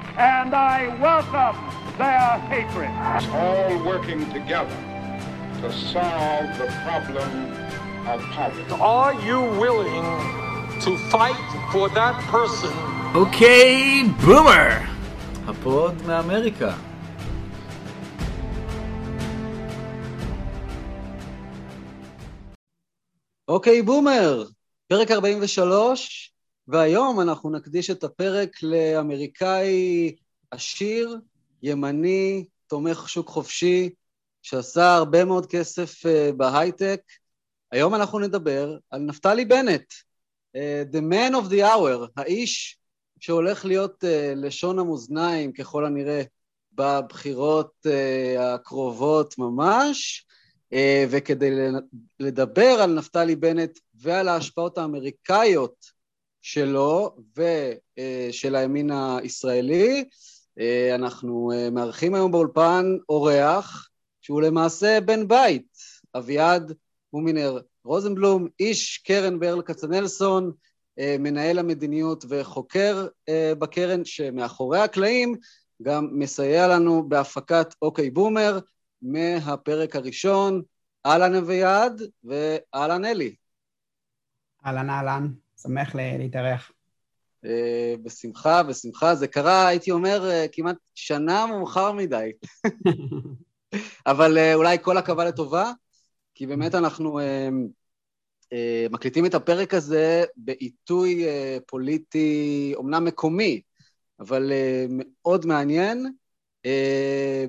and I welcome their hatred. All working together to solve the problem of poverty. Are you willing to fight for that person? אוקיי, בומר! הפוד מאמריקה. אוקיי, בומר! פרק 43, והיום אנחנו נקדיש את הפרק לאמריקאי עשיר, ימני, תומך שוק חופשי, שעשה הרבה מאוד כסף uh, בהייטק. היום אנחנו נדבר על נפתלי בנט, uh, The Man of the Hour, האיש שהולך להיות uh, לשון המאזניים ככל הנראה בבחירות הקרובות ממש, וכדי לדבר על נפתלי בנט ועל ההשפעות האמריקאיות שלו ושל הימין הישראלי, uh, אנחנו uh, מארחים היום באולפן אורח שהוא למעשה בן בית, אביעד מומינר רוזנבלום, איש קרן ברל כצנלסון, מנהל המדיניות וחוקר בקרן, שמאחורי הקלעים גם מסייע לנו בהפקת אוקיי בומר מהפרק הראשון. אהלן אביעד ואהלן אלי. אהלן אהלן, שמח להתארח. בשמחה, בשמחה. זה קרה, הייתי אומר, כמעט שנה מאוחר מדי. אבל אולי כל עכבה לטובה, כי באמת אנחנו מקליטים את הפרק הזה בעיתוי פוליטי, אומנם מקומי, אבל מאוד מעניין.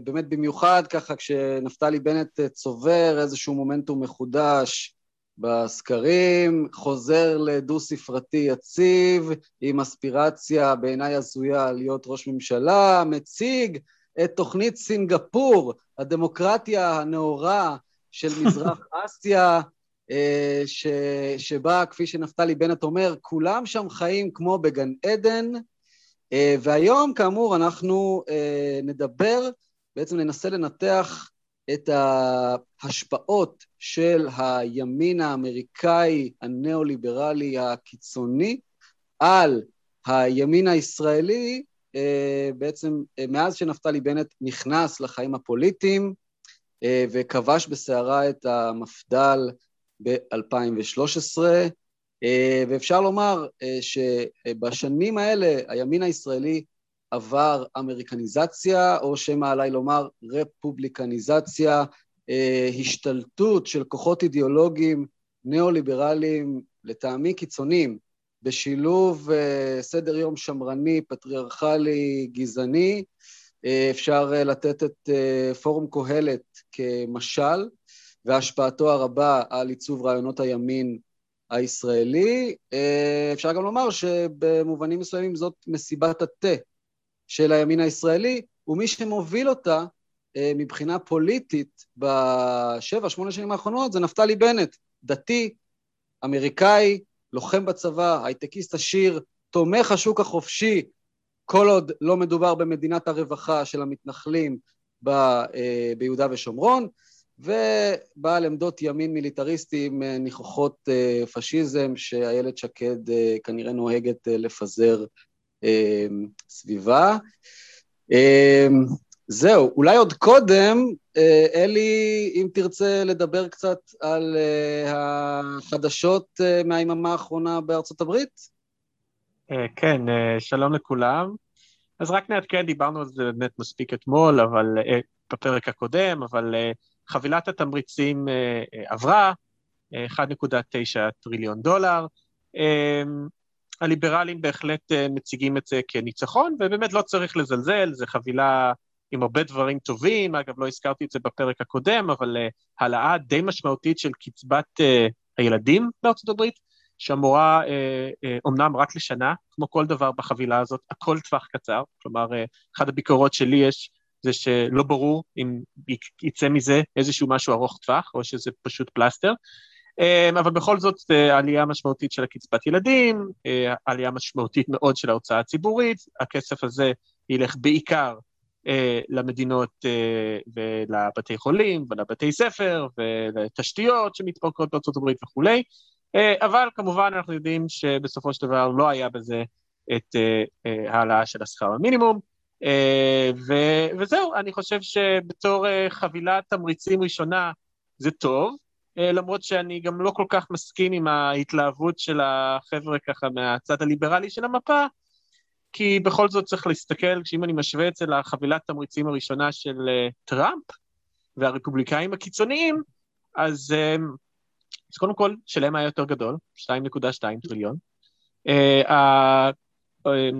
באמת במיוחד ככה כשנפתלי בנט צובר איזשהו מומנטום מחודש בסקרים, חוזר לדו-ספרתי יציב, עם אספירציה בעיניי הזויה להיות ראש ממשלה, מציג את תוכנית סינגפור, הדמוקרטיה הנאורה של מזרח אסיה, ש, שבה, כפי שנפתלי בנט אומר, כולם שם חיים כמו בגן עדן, והיום, כאמור, אנחנו נדבר, בעצם ננסה לנתח את ההשפעות של הימין האמריקאי הניאו-ליברלי הקיצוני על הימין הישראלי, בעצם מאז שנפתלי בנט נכנס לחיים הפוליטיים וכבש בסערה את המפד"ל ב-2013, ואפשר לומר שבשנים האלה הימין הישראלי עבר אמריקניזציה, או שמא עליי לומר רפובליקניזציה, השתלטות של כוחות אידיאולוגיים ניאו-ליברליים, לטעמי קיצוניים, בשילוב סדר יום שמרני, פטריארכלי, גזעני. אפשר לתת את פורום קהלת כמשל, והשפעתו הרבה על עיצוב רעיונות הימין הישראלי. אפשר גם לומר שבמובנים מסוימים זאת מסיבת התה של הימין הישראלי, ומי שמוביל אותה מבחינה פוליטית בשבע, שמונה שנים האחרונות זה נפתלי בנט, דתי, אמריקאי, לוחם בצבא, הייטקיסט עשיר, תומך השוק החופשי, כל עוד לא מדובר במדינת הרווחה של המתנחלים ב, ביהודה ושומרון, ובעל עמדות ימין מיליטריסטי עם ניחוחות פשיזם שאיילת שקד כנראה נוהגת לפזר סביבה. זהו, אולי עוד קודם, אלי, אם תרצה לדבר קצת על החדשות מהיממה האחרונה בארצות הברית? כן, שלום לכולם. אז רק נעדכן, דיברנו על זה באמת מספיק אתמול, אבל בפרק הקודם, אבל חבילת התמריצים עברה, 1.9 טריליון דולר. הליברלים בהחלט מציגים את זה כניצחון, ובאמת לא צריך לזלזל, זו חבילה עם הרבה דברים טובים, אגב, לא הזכרתי את זה בפרק הקודם, אבל העלאה די משמעותית של קצבת הילדים בארצות הברית, שאמורה אומנם רק לשנה, כמו כל דבר בחבילה הזאת, הכל טווח קצר, כלומר, אחת הביקורות שלי יש זה שלא ברור אם יצא מזה איזשהו משהו ארוך טווח, או שזה פשוט פלסטר, אבל בכל זאת עלייה משמעותית של הקצבת ילדים, עלייה משמעותית מאוד של ההוצאה הציבורית, הכסף הזה ילך בעיקר למדינות ולבתי חולים ולבתי ספר ולתשתיות שמתפרקות בארצות הברית וכולי, אבל כמובן אנחנו יודעים שבסופו של דבר לא היה בזה את העלאה של השכר המינימום, אה, ו- וזהו, אני חושב שבתור אה, חבילת תמריצים ראשונה זה טוב, אה, למרות שאני גם לא כל כך מסכים עם ההתלהבות של החבר'ה ככה מהצד הליברלי של המפה, כי בכל זאת צריך להסתכל, שאם אני משווה את זה לחבילת תמריצים הראשונה של טראמפ והרפובליקאים הקיצוניים, אז, אז קודם כל, שלהם היה יותר גדול, 2.2 טריליון.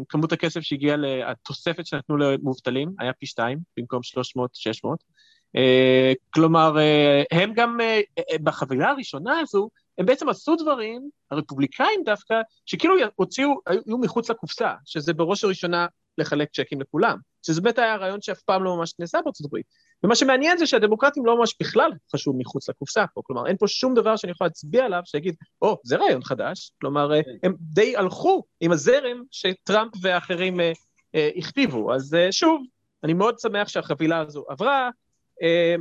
כמות הכסף שהגיע, התוספת שנתנו למובטלים היה פי שתיים, במקום 300-600. אה, כלומר, אה, הם גם, אה, בחבילה הראשונה הזו, הם בעצם עשו דברים, הרפובליקאים דווקא, שכאילו הוציאו, היו מחוץ לקופסה, שזה בראש הראשונה לחלק צ'קים לכולם, שזה באמת היה רעיון שאף פעם לא ממש נעשה בארצות הברית. ומה שמעניין זה שהדמוקרטים לא ממש בכלל חשוב מחוץ לקופסה פה, כלומר אין פה שום דבר שאני יכול להצביע עליו שיגיד, או, oh, זה רעיון חדש, כלומר כן. הם די הלכו עם הזרם שטראמפ ואחרים uh, uh, הכתיבו, אז uh, שוב, אני מאוד שמח שהחבילה הזו עברה,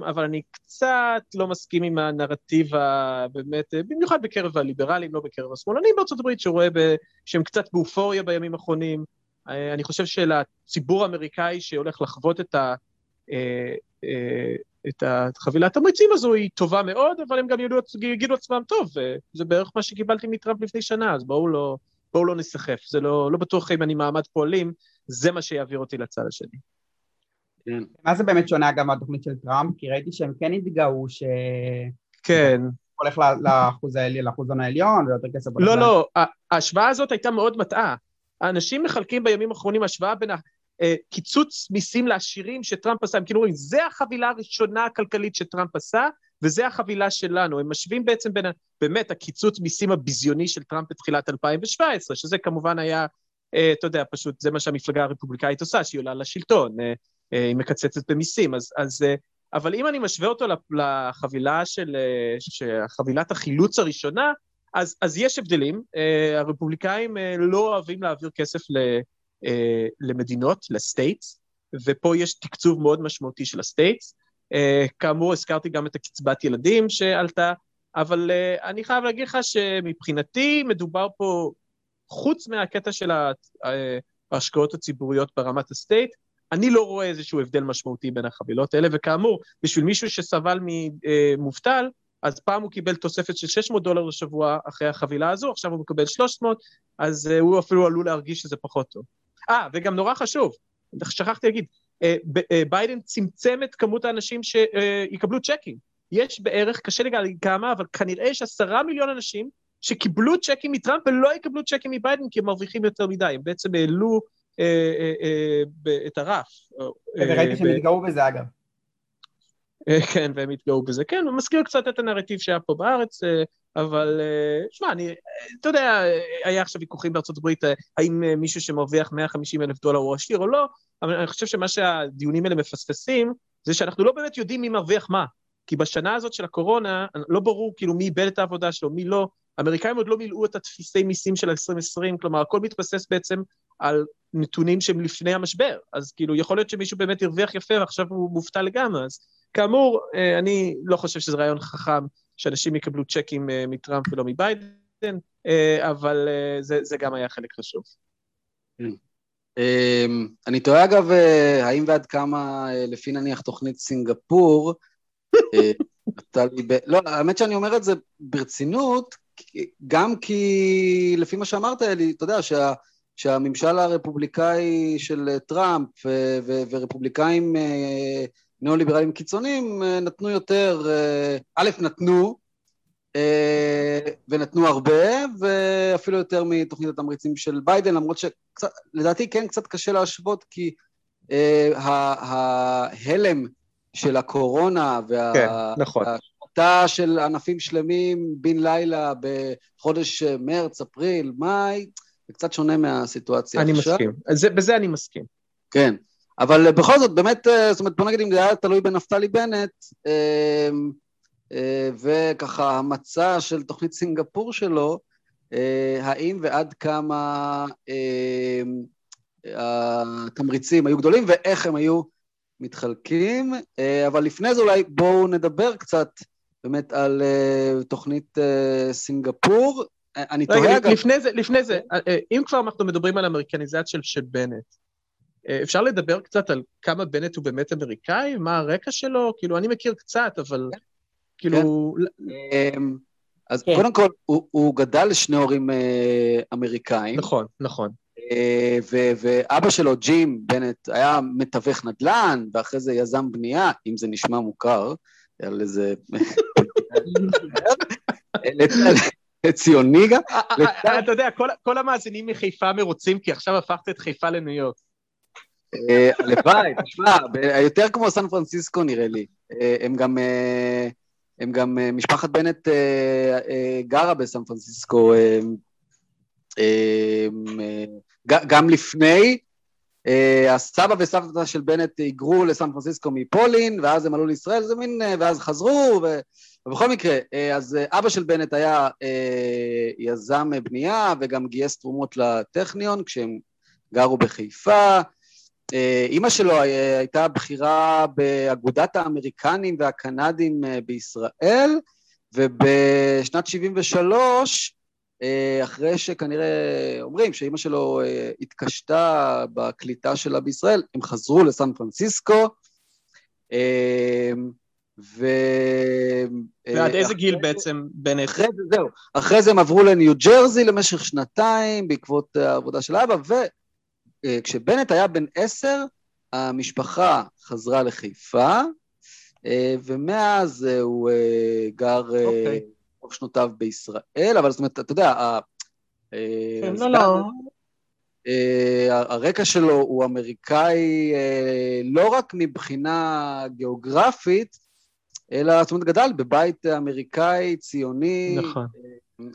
אבל אני קצת לא מסכים עם הנרטיב הבאמת, במיוחד בקרב הליברלים, לא בקרב השמאלנים בארצות הברית, שרואה ב, שהם קצת באופוריה בימים האחרונים. אני חושב שלציבור האמריקאי שהולך לחוות את ה... אה, את החבילת תמריצים הזו היא טובה מאוד, אבל הם גם יגידו, עצמם, טוב, אה, זה בערך מה שקיבלתי מטראמפ לפני שנה, אז בואו לא, בואו לא ניסחף. זה לא, לא בטוח אם אני מעמד פועלים, זה מה שיעביר אותי לצד השני. כן. מה זה באמת שונה גם מהתוכנית של טראמפ? כי ראיתי שהם כן התגאו ש... כן. הולך לאחוז, העליון, לאחוזון העליון ויותר כסף... לא, לא, ההשוואה הזאת הייתה מאוד מטעה. האנשים מחלקים בימים האחרונים השוואה בין אה, קיצוץ מיסים לעשירים שטראמפ עשה, הם כאילו אומרים, זה החבילה הראשונה הכלכלית שטראמפ עשה, וזה החבילה שלנו. הם משווים בעצם בין, באמת, הקיצוץ מיסים הביזיוני של טראמפ בתחילת 2017, שזה כמובן היה, אה, אתה יודע, פשוט זה מה שהמפלגה הרפובליקאית עושה, שהיא עולה לשלטון, אה, היא מקצצת במיסים. אז, אז, אבל אם אני משווה אותו לחבילה של, חבילת החילוץ הראשונה, אז, אז יש הבדלים. הרפובליקאים לא אוהבים להעביר כסף ל... אה, למדינות, ל states, ופה יש תקצוב מאוד משמעותי של ה states. אה, כאמור, הזכרתי גם את הקצבת ילדים שעלתה, אבל אה, אני חייב להגיד לך שמבחינתי מדובר פה, חוץ מהקטע של ההשקעות הציבוריות ברמת ה state, אני לא רואה איזשהו הבדל משמעותי בין החבילות האלה, וכאמור, בשביל מישהו שסבל ממובטל, אז פעם הוא קיבל תוספת של 600 דולר לשבוע אחרי החבילה הזו, עכשיו הוא מקבל 300, אז הוא אפילו עלול להרגיש שזה פחות טוב. אה, וגם נורא חשוב, שכחתי להגיד, אה, אה, ביידן צמצם את כמות האנשים שיקבלו צ'קים. יש בערך, קשה להגיד כמה, אבל כנראה יש עשרה מיליון אנשים שקיבלו צ'קים מטראמפ ולא יקבלו צ'קים מביידן כי הם מרוויחים יותר מדי, הם בעצם העלו אה, אה, אה, את הרף. וראיתי שהם התגאו בזה אגב. כן, והם התגאו בזה. כן, הוא מזכיר קצת את הנרטיב שהיה פה בארץ, אבל אה, שמע, אני, אתה יודע, היה עכשיו ויכוחים בארצות הברית, אה, האם אה, מישהו שמרוויח 150 אלף דולר הוא עשיר או לא, אבל אני חושב שמה שהדיונים האלה מפספסים, זה שאנחנו לא באמת יודעים מי מרוויח מה. כי בשנה הזאת של הקורונה, לא ברור כאילו מי איבד את העבודה שלו, מי לא. האמריקאים עוד לא מילאו את התפיסי מיסים של ה-2020, כלומר, הכל מתבסס בעצם על נתונים שהם לפני המשבר. אז כאילו, יכול להיות שמישהו באמת הרוויח יפה ועכשיו הוא מובטל לגמרי. אז כאמור, אני לא חושב שזה רעיון חכם שאנשים יקבלו צ'קים אה, מטראמפ ולא מביידן, אה, אבל אה, זה, זה גם היה חלק חשוב. כן. אמ, אני תוהה אגב, האם ועד כמה, לפי נניח תוכנית סינגפור, לא, האמת שאני אומר את זה ברצינות, גם כי לפי מה שאמרת, אלי, אתה יודע, שה, שהממשל הרפובליקאי של טראמפ ורפובליקאים ניאו-ליברלים קיצוניים אה, נתנו יותר, אה, א', נתנו, אה, ונתנו הרבה, ואפילו יותר מתוכנית התמריצים של ביידן, למרות שלדעתי כן קצת קשה להשוות, כי ההלם של הקורונה וההשפעה כן, נכון. של ענפים שלמים בן לילה בחודש מרץ, אפריל, מאי, זה קצת שונה מהסיטואציה אני עכשיו. אני מסכים, בזה אני מסכים. כן. אבל בכל זאת, באמת, אה, זאת אומרת, בוא נגיד אם זה היה תלוי בנפתלי בנט, אה, אה, וככה המצע של תוכנית סינגפור שלו, האם ועד כמה התמריצים היו גדולים ואיך הם היו מתחלקים, אבל לפני זה אולי בואו נדבר קצת באמת על תוכנית סינגפור. אני תוהה אגב... לפני זה, לפני זה, אם כבר אנחנו מדברים על אמריקניזציה של בנט, אה, אפשר לדבר קצת על כמה בנט הוא באמת אמריקאי? מה הרקע שלו? כאילו, אני מכיר קצת, אבל כאילו... אמ, אז כן. קודם כל, הוא- גדל לשני הורים אה, אמריקאים. נכון, נכון. אה, ואבא שלו, ג'ים בנט, היה מתווך נדל"ן, ואחרי זה יזם בנייה, אם זה נשמע מוכר, על איזה... ציוני גם. אה, אה, אתה יודע, כל- כל המאזינים מחיפה מרוצים, כי עכשיו הפכת את חיפה לניו יורק. אה, הלוואי, תשמע, יותר כמו סן פרנסיסקו נראה לי. אה, הם גם, אה, הם גם, אה, משפחת בנט אה, אה, גרה בסן פרנסיסקו אה, אה, אה, גם לפני. אה, הסבא וסבתא של בנט היגרו לסן פרנסיסקו מפולין, ואז הם עלו לישראל, זה מין, אה, ואז חזרו, ו... ובכל מקרה, אה, אז אה, אבא של בנט היה אה, יזם בנייה, וגם גייס תרומות לטכניון כשהם גרו בחיפה. אימא שלו הייתה בכירה באגודת האמריקנים והקנדים בישראל, ובשנת 73, אה, אחרי שכנראה אומרים שאימא שלו התקשתה בקליטה שלה בישראל, הם חזרו לסן פרנסיסקו, ו... אה, ועד איזה גיל זה- בעצם בנט? אחרי זה, זהו. אחרי זה הם עברו לניו ג'רזי למשך שנתיים בעקבות העבודה של אבא, וכשבנט היה בן עשר, המשפחה חזרה לחיפה, אה, ומאז אה, הוא אה, גר אה, אוקיי. רוב שנותיו בישראל, אבל זאת אומרת, אתה יודע, אה, כן, לא, לא. אה, הרקע שלו הוא אמריקאי אה, לא רק מבחינה גיאוגרפית, אלא, זאת אומרת, גדל בבית אמריקאי, ציוני, נכון.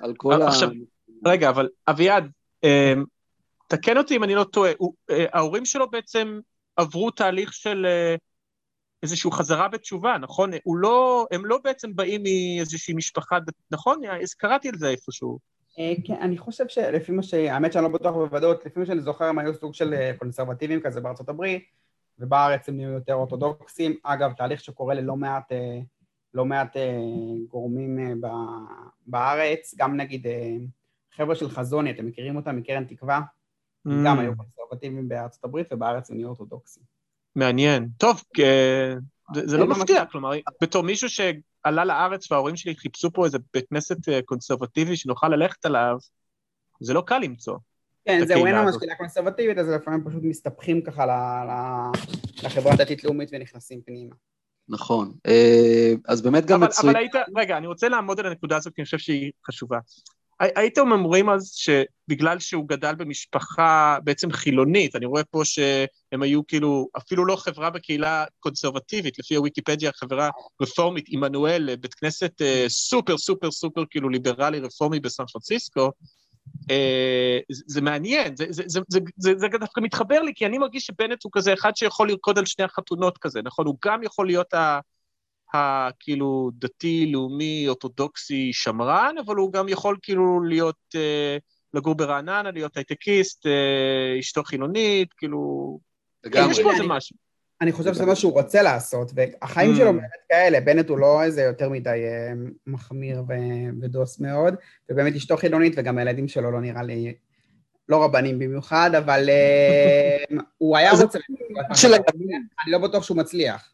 על כל ה... עכשיו, רגע, אבל אביעד, אמ, תקן אותי אם אני לא טועה, הוא- אה, ההורים שלו בעצם עברו תהליך של אה, איזושהי חזרה בתשובה, נכון? הוא לא, הם לא בעצם באים מאיזושהי משפחה, נכון? אז קראתי על זה איפשהו. אה, כן, אני חושב שלפי מה ש... האמת שאני לא בטוח בוודאות, לפי מה שאני זוכר, הם היו סוג של אה, קונסרבטיבים כזה בארצות הברית, ובארץ הם נהיו יותר אורתודוקסים. אגב, תהליך שקורה ללא מעט, אה, לא מעט אה, גורמים אה, בארץ, גם נגיד חבר'ה של חזוני, אתם מכירים אותם מקרן תקווה? הם גם Mm, היו קונסרבטיביים בארצות הברית, ובארץ הם נהיו אורתודוקסים. מעניין. טוב, זה זה לא מפתיע, כלומר, בתור מישהו שעלה לארץ וההורים שלי חיפשו פה איזה בית כנסת קונסרבטיבי שנוכל ללכת עליו, זה לא קל למצוא. כן, זהו, אין ממש. קהילה קונסרבטיבית, אז לפעמים פשוט מסתבכים ככה ל- ל- לחברה הדתית-לאומית ונכנסים פנימה. נכון. אה, אז באמת גם אבל, מצוי... אבל היית, רגע, אני רוצה לעמוד על הנקודה הזאת, כי אני חושב שהיא חשובה. הי- הייתם אומרים אז שבגלל שהוא גדל במשפחה בעצם חילונית, אני רואה פה שהם היו כאילו, אפילו לא חברה בקהילה קונסרבטיבית, לפי הוויקיפדיה, חברה רפורמית, עמנואל, בית כנסת אה, סופר סופר סופר כאילו ליברלי רפורמי בסן פרנסיסקו, זה, זה מעניין, זה, זה, זה, זה, זה, זה דווקא מתחבר לי, כי אני מרגיש שבנט הוא כזה אחד שיכול לרקוד על שני החתונות כזה, נכון? הוא גם יכול להיות ה... הכאילו דתי, לאומי, אורתודוקסי, שמרן, אבל הוא גם יכול כאילו להיות, אה, לגור ברעננה, להיות הייטקיסט, אה, אשתו חילונית, כאילו... לגמרי. יש פה איזה משהו. אני חושב שזה מה שהוא רוצה לעשות, והחיים Mm. שלו באמת כאלה, בנט הוא לא איזה יותר מדי אה, מחמיר ודוס מאוד, ובאמת אשתו חילונית וגם הילדים שלו לא נראה לי, לא רבנים במיוחד, אבל אה, הוא היה רוצה... אני לא בטוח שהוא מצליח.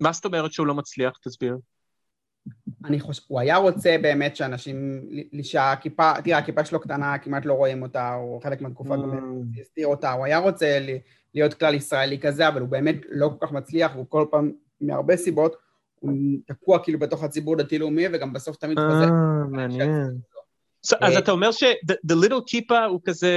מה זאת אומרת שהוא לא מצליח? תסביר. אני חושב, הוא היה רוצה באמת שאנשים, ל- שהכיפה, תראה, הכיפה שלו קטנה, כמעט לא רואים אותה, הוא חלק מהתקופה גם Mm. הסתיר אותה, הוא היה רוצה ל- להיות כלל ישראלי כזה, אבל הוא באמת לא כל כך מצליח, והוא כל פעם, מהרבה סיבות, הוא תקוע כאילו בתוך הציבור דתי-לאומי, וגם בסוף תמיד חוזר. אה, מעניין. אז אה, אתה אומר ש-the little kippa הוא כזה,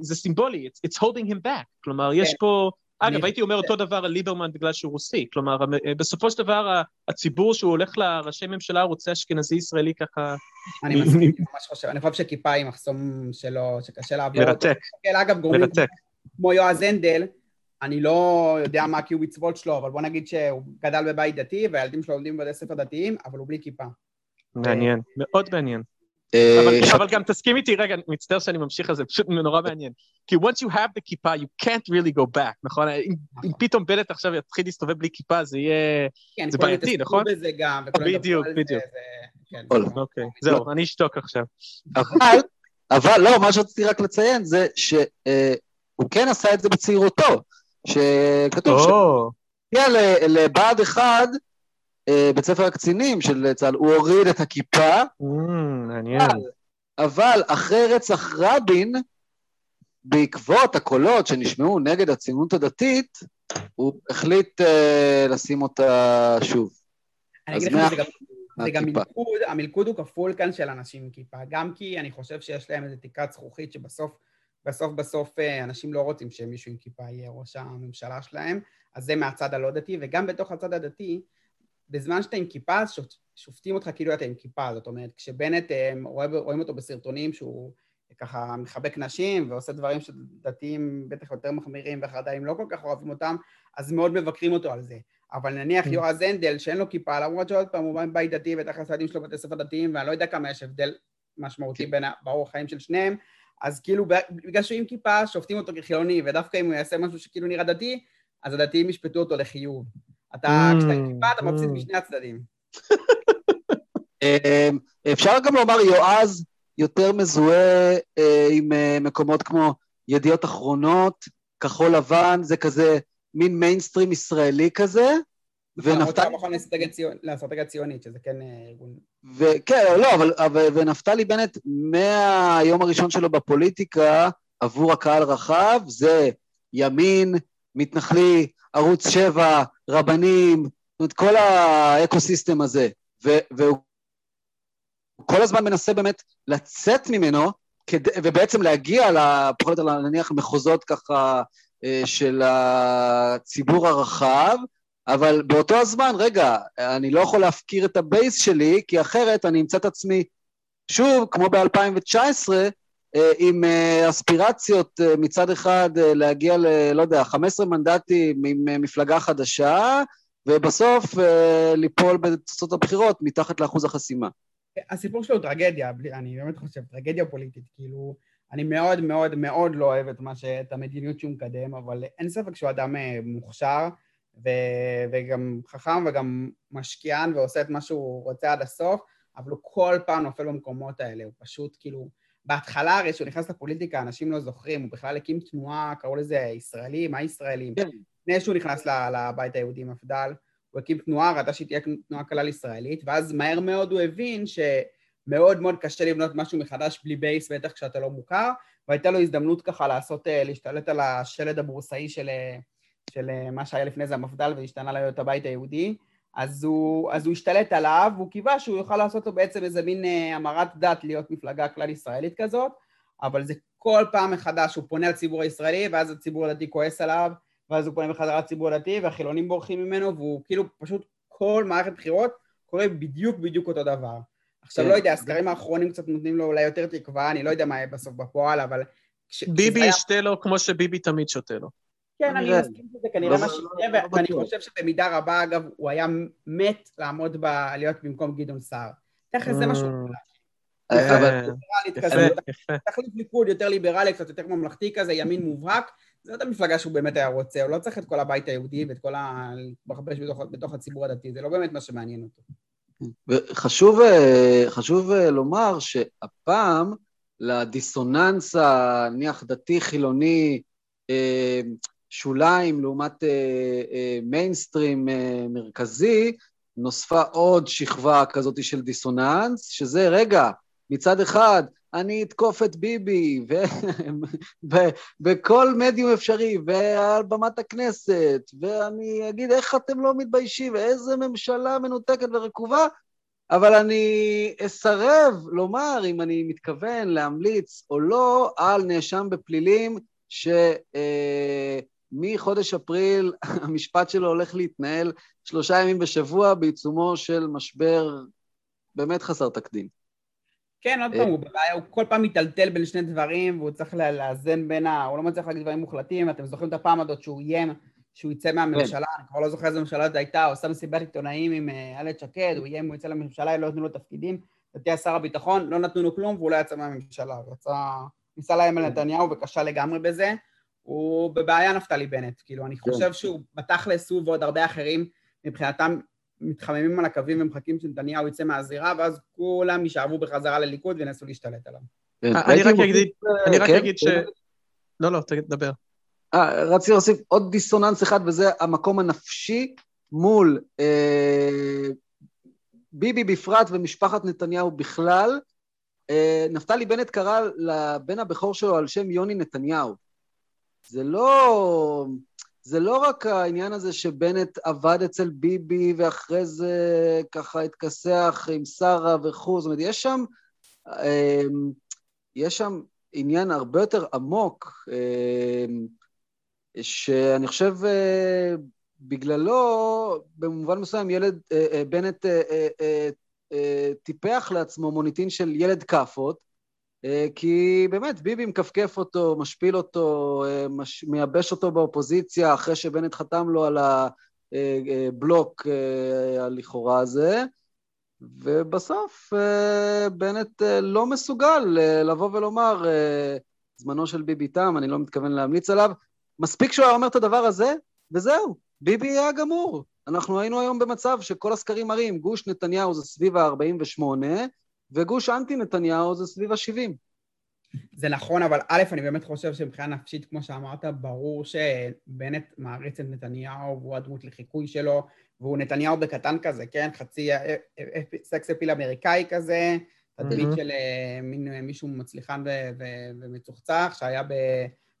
זה סימבולי, it's- it's holding him back. כלומר, יש כן. פה... אגב, אני- הייתי אומר אותו דבר על ליברמן בגלל שהוא רוסי. כלומר, אה, בסופו של דבר, הציבור שהוא הולך לראשי ממשלה רוצה אשכנזי ישראלי ככה אני מסכים, אני ממש חושב, אני חושב שכיפה היא מחסום שלו, שקשה לעבור. מרתק, כן, אגב, גורמים. כמו יועז הנדל, אני לא יודע מה ה-Q מצוות שלו, אבל בוא נגיד שהוא גדל בבית דתי, והילדים שלו לומדים בבתי ספר דתיים, אבל הוא בלי כיפה. מעניין, מאוד מעניין. אה, אבל, גם תסכים איתי, רגע, אני מצטער שאני ממשיך על זה, פשוט נורא מעניין. כי once you have the כיפה, you can't really go back, נכון? אם, נכון. פתאום בנט עכשיו יתחיל להסתובב בלי כיפה, זה יהיה... כן, זה כולם בעייתי, נכון? בזה גם, וכולם ידברו בדיוק, על זה, בדיוק. זה- כן. נכון. אוקיי, זהו, אני אשתוק עכשיו. אבל, אבל לא, מה שרציתי רק לציין זה שהוא הוא כן עשה את זה בצעירותו, שכתוב ש... הגיע לבה"ד 1 אה, בית ספר הקצינים של צה"ל, הוא הוריד את הכיפה, אמ, מעניין. אבל אחרי רצח רבין, בעקבות הקולות שנשמעו נגד הציונות הדתית, הוא החליט אה, לשים אותה שוב. אני אז אגיד לך, מה- זה גם, זה גם. מלכוד, המלכוד הוא כפול כאן של אנשים עם כיפה, גם כי אני חושב שיש להם איזו תקרת זכוכית שבסוף, בסוף בסוף אה, אנשים לא רוצים שמישהו עם כיפה יהיה ראש הממשלה שלהם, אז זה מהצד הלא דתי, וגם בתוך הצד הדתי, בזמן שאתה עם כיפה, אז שופ- שופטים אותך כאילו אתה עם כיפה, זאת אומרת, כשבנט, אה, רואה, רואים אותו בסרטונים שהוא ככה מחבק נשים ועושה דברים שדתיים בטח יותר מחמירים וחרד"לים לא כל כך אוהבים אותם, אז מאוד מבקרים אותו על זה. אבל נניח יועז הנדל, שאין לו כיפה, למרות שעוד פעם הוא בית דתי ותכלס הילדים שלו בתי ספר דתיים, ואני לא יודע כמה יש הבדל משמעותי בין ה- באורח חיים של שניהם, אז כאילו בגלל שהוא עם כיפה, שופטים אותו כחילוני, ודווקא אם הוא יעשה משהו שכאילו נראה דתי, אז הדתיים ישפטו אותו לחיוב. אתה, כשאתה עם כיפה, אתה מפסיד mm. משני הצדדים. אה, אפשר גם לומר, יועז יותר מזוהה אה, עם אה, מקומות כמו ידיעות אחרונות, כחול לבן, זה כזה מין מיינסטרים ישראלי כזה, למרות ונפתלי, לאסטרטגיה ציונית, שזה כן אה, ארגון... וכן, לא, אבל, אבל ונפתלי בנט, מהיום הראשון שלו בפוליטיקה, עבור הקהל רחב, זה ימין, מתנחלי, ערוץ 7, רבנים, זאת אומרת, כל האקוסיסטם הזה. ו- והוא כל הזמן מנסה באמת לצאת ממנו, כדי, ובעצם להגיע, פחות או יותר נניח למחוזות ככה אה, של הציבור הרחב, אבל באותו הזמן, רגע, אני לא יכול להפקיר את הבייס שלי, כי אחרת אני אמצא את עצמי שוב, כמו ב-2019, עם אה, אספירציות אה, מצד אחד אה, להגיע ל... לא יודע, 15 מנדטים עם אה, מפלגה חדשה, ובסוף אה, ליפול בתוצאות הבחירות מתחת לאחוז החסימה. הסיפור שלו הוא טרגדיה, אני באמת חושב, טרגדיה פוליטית, כאילו, אני מאוד מאוד מאוד לא אוהב את, ש... את המדיניות שהוא מקדם, אבל אין ספק שהוא אדם אה, מוכשר, ו... וגם חכם וגם משקיען ועושה את מה שהוא רוצה עד הסוף, אבל הוא כל פעם נופל במקומות האלה, הוא פשוט כאילו... בהתחלה הרי כשהוא נכנס לפוליטיקה, אנשים לא זוכרים, הוא בכלל הקים תנועה, קראו לזה ישראלים, מה ישראלים? כן. לפני שהוא נכנס לבית היהודי מפד"ל, הוא הקים תנועה, ראתה שהיא תהיה תנועה כלל ישראלית, ואז מהר מאוד הוא הבין שמאוד מאוד קשה לבנות משהו מחדש בלי בייס, בטח כשאתה לא מוכר, והייתה לו הזדמנות ככה לעשות, אה, להשתלט על השלד הבורסאי של, אה, של אה, מה שהיה לפני זה המפד"ל והשתנה להיות הבית היהודי, אז הוא, אז הוא השתלט עליו, והוא קיווה שהוא יוכל לעשות לו בעצם איזה מין אה, המרת דת להיות מפלגה כלל ישראלית כזאת, אבל זה כל פעם מחדש, הוא פונה לציבור הישראלי, ואז הציבור הדתי כועס עליו, ואז הוא פונה בחזרה לציבור הדתי, והחילונים בורחים ממנו, והוא כאילו פשוט כל מערכת בחירות קורה בדיוק בדיוק אותו דבר. עכשיו, כן. לא יודע, הסקרים האחרונים קצת נותנים לו אולי יותר תקווה, אני לא יודע מה יהיה בסוף בפועל, אבל... ביבי ישתה לו כמו שביבי תמיד שותה לו. כן, אני נראה. מסכים שזה כנראה לא- מה לא- שיקרה, לא ואני. חושב שבמידה רבה, אגב, הוא היה מת לעמוד ב... להיות במקום גדעון סער. תכף זה מה שהוא... Mm. אה. תחליף ליכוד יותר ליברלי, קצת יותר ממלכתי כזה, ימין מובהק, זאת המפלגה שהוא באמת היה רוצה, הוא לא צריך את כל הבית היהודי ואת כל ה... להתבחבש בתוך, בתוך הציבור הדתי, זה לא באמת מה שמעניין אותו. וחשוב אה, חשוב אה, לומר שהפעם לדיסוננס הנניח דתי-חילוני אה, שוליים לעומת אה, אה, מיינסטרים אה, מרכזי, נוספה עוד שכבה כזאת של דיסוננס, שזה, רגע, מצד אחד, אני אתקוף את ביבי, ובכל מדיום אפשרי, ועל במת הכנסת, ואני אגיד איך אתם לא מתביישים, ואיזה ממשלה מנותקת ורקובה, אבל אני אסרב לומר אם אני מתכוון להמליץ או לא על נאשם בפלילים שמחודש אפריל המשפט שלו הולך להתנהל שלושה ימים בשבוע בעיצומו של משבר באמת חסר תקדים. כן, עוד פעם, הוא בבעיה, הוא כל פעם מיטלטל בין שני דברים, והוא צריך לאזן בין ה... הוא לא מצליח להגיד דברים מוחלטים, אתם זוכרים את הפעם הזאת שהוא איים שהוא יצא מהממשלה, אני כבר לא זוכר איזה ממשלה זאת הייתה, הוא עשה מסיבת עיתונאים עם אה, איילת שקד, הוא איים, הוא יצא לממשלה, לא נתנו לו תפקידים, לדעתי שר הביטחון, לא נתנו לו כלום והוא לא יצא מהממשלה, הוא יצא... ניסה לאיים על נתניהו וכשל לגמרי בזה, הוא בבעיה נפתלי בנט, כאילו, אני חושב שהוא בתכלס הוא ועוד הרבה אחרים, מבחינתם מתחממים על הקווים ומחכים שנתניהו יצא מהזירה, ואז כולם יישארו בחזרה לליכוד וינסו להשתלט עליו. כן, אני רק אגיד- אה, אני רק כן, אגיד ש... כן. לא, לא, תגיד, דבר. אה, רציתי להוסיף עוד דיסוננס אחד, וזה המקום הנפשי מול אה, ביבי בפרט ומשפחת נתניהו בכלל. אה, נפתלי בנט קרא לבן הבכור שלו על שם יוני נתניהו. זה לא... זה לא רק העניין הזה שבנט עבד אצל ביבי ואחרי זה ככה התכסח עם שרה וכו', זאת אומרת, יש שם, אמ, יש שם עניין הרבה יותר עמוק, אמ, שאני חושב אה, בגללו, במובן מסוים, ילד, אה, אה, בנט טיפח לעצמו מוניטין של ילד כאפות, כי באמת, ביבי מכפכף אותו, משפיל אותו, אה, מש... מייבש אותו באופוזיציה אחרי שבנט חתם לו על הבלוק אה, הלכאורה הזה, ובסוף בנט לא מסוגל לבוא ולומר, זמנו של ביבי תם, אני לא מתכוון להמליץ עליו. מספיק שהוא היה אומר את הדבר הזה, וזהו, ביבי היה גמור. אנחנו היינו היום במצב שכל הסקרים מראים, גוש נתניהו זה סביב ה-48, וגוש אנטי נתניהו זה סביב ה-70. זה נכון, אבל א', אני באמת חושב שמבחינה נפשית, כמו שאמרת, ברור שבנט מעריץ את נתניהו והוא הדמות לחיקוי שלו, והוא נתניהו בקטן כזה, כן? חצי סקס אפיל אמריקאי כזה, תדמית של אה, מין מישהו מצליחן ומצוחצח, שהיה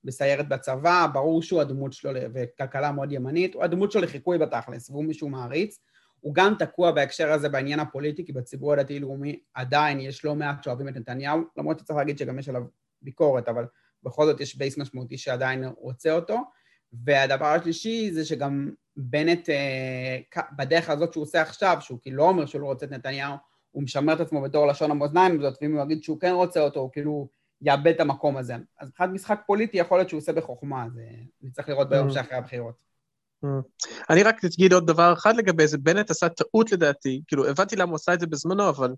בסיירת בצבא, ברור שהוא הדמות שלו, וכלכלה מאוד ימנית, הוא הדמות שלו לחיקוי בתכלס, והוא מישהו מעריץ. הוא גם תקוע בהקשר הזה בעניין הפוליטי, כי בציבור הדתי-לאומי עדיין יש לא מעט שאוהבים את נתניהו, למרות שצריך להגיד שגם יש עליו ביקורת, אבל בכל זאת יש בייס משמעותי שעדיין רוצה אותו. והדבר השלישי זה שגם בנט, אה, בדרך הזאת שהוא עושה עכשיו, שהוא כאילו לא אומר שהוא לא רוצה את נתניהו, הוא משמר את עצמו בתור לשון המאזניים הזאת, ואם הוא יגיד שהוא כן רוצה אותו, הוא כאילו יאבד את המקום הזה. אז מבחינת משחק פוליטי יכול להיות שהוא עושה בחוכמה, אז נצטרך לראות ביום mm. שאחרי הבחירות. אני רק אגיד עוד דבר אחד לגבי זה, בנט עשה טעות לדעתי, כאילו הבנתי למה הוא עשה את זה בזמנו, אבל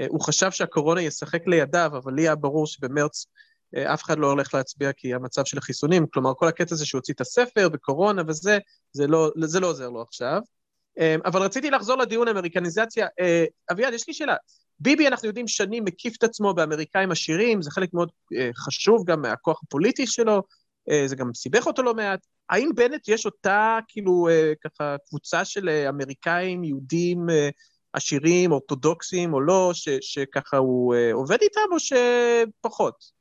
uh, הוא חשב שהקורונה ישחק לידיו, אבל לי היה ברור שבמרץ uh, אף אחד לא הולך להצביע כי המצב של החיסונים, כלומר כל הקטע הזה שהוא הוציא את הספר בקורונה וזה, זה לא, זה לא עוזר לו עכשיו. Uh, אבל רציתי לחזור לדיון אמריקניזציה. אביעד, יש לי שאלה. ביבי, אנחנו יודעים, שנים מקיף את עצמו באמריקאים עשירים, זה חלק מאוד חשוב גם מהכוח הפוליטי שלו, זה גם סיבך אותו לא מעט. האם בנט יש אותה, כאילו, אה, ככה, קבוצה של אה, אמריקאים, יהודים אה, עשירים, אורתודוקסים או לא, ש, שככה הוא עובד איתם, או שפחות?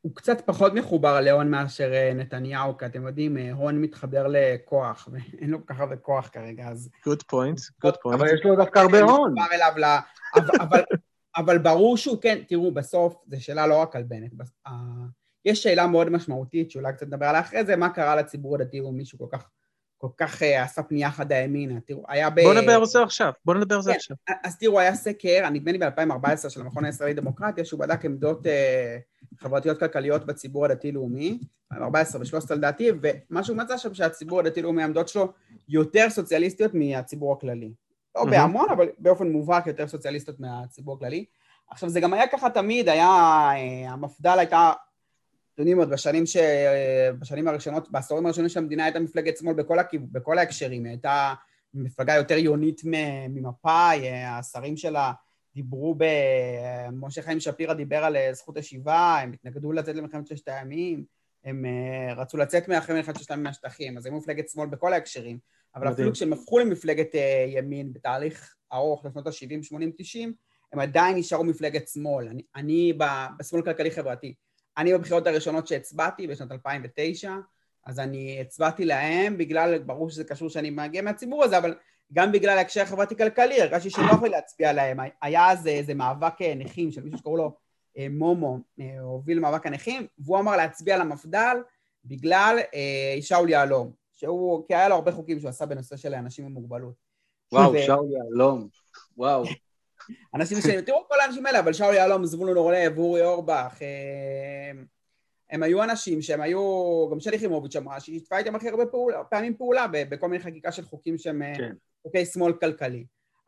הוא קצת פחות מחובר להון מאשר נתניהו, כי אתם יודעים, הון מתחבר לכוח, ואין לו כל כך הרבה כוח כרגע, אז... גוד פוינט, גוד פוינט. אבל יש לו דווקא הרבה הון. אבל, אבל, אבל ברור שהוא כן, תראו, בסוף, זו שאלה לא רק על בנט. יש שאלה מאוד משמעותית, שאולי קצת נדבר עליה אחרי זה, מה קרה לציבור הדתי-לאומי שהוא כל כך, כל כך uh, עשה פנייה חדה ימינה. תראו, היה ב... בוא נדבר על זה עכשיו, בוא נדבר על זה כן, עכשיו. אז תראו, היה סקר, נדמה לי ב-2014 של המכון הישראלי דמוקרטיה, שהוא בדק עמדות uh, חברתיות כלכליות בציבור הדתי-לאומי, 2014 ו-2013 לדעתי, ומה שהוא מצא שם שהציבור הדתי-לאומי, העמדות שלו יותר סוציאליסטיות מהציבור הכללי. לא mm-hmm. בהמון, אבל באופן מובהק יותר סוציאליסטיות מהציבור הכללי. עכשיו, זה גם היה ככה תמיד, היה, uh, המפד"ל הייתה אתם יודעים עוד, בשנים, ש... בשנים הראשונות, בעשורים הראשונים של המדינה הייתה מפלגת שמאל בכל, הכיו... בכל ההקשרים, היא הייתה מפלגה יותר יונית ממפא"י, השרים שלה דיברו ב... משה חיים שפירא דיבר על זכות השיבה, הם התנגדו לצאת למלחמת ששת הימים, הם אה, רצו לצאת מאחרי מלחמת ששת הימים מהשטחים, אז הם מפלגת שמאל בכל ההקשרים, אבל מדהים. אפילו כשהם הפכו למפלגת אה, ימין בתהליך ארוך לשנות ה-70, 80, 90, הם עדיין נשארו מפלגת שמאל. אני, אני בשמאל כלכלי-חברתי. אני בבחירות הראשונות שהצבעתי בשנת 2009, אז אני הצבעתי להם בגלל, ברור שזה קשור שאני מגיע מהציבור הזה, אבל גם בגלל ההקשר החברתי-כלכלי, הרגשתי שלא יכול להצביע להם. היה אז איזה מאבק אה, נכים של מישהו שקראו לו אה, מומו, אה, הוביל מאבק הנכים, והוא אמר להצביע למפד"ל בגלל אה, שאול יהלום, שהוא, כי היה לו הרבה חוקים שהוא עשה בנושא של אנשים עם מוגבלות. וואו, ו... שאול יהלום, וואו. אנשים מסוימים, תראו כל האנשים האלה, אבל שאול יהלום, זבולון אורלב, אורי אורבך, אה, הם היו אנשים שהם היו, גם שלי חימוביץ' אמרה, שהיא שיתפה איתם הכי הרבה פעולה, פעמים פעולה בכל מיני חקיקה של חוקים שהם אה, כן. חוקי שמאל כלכלי.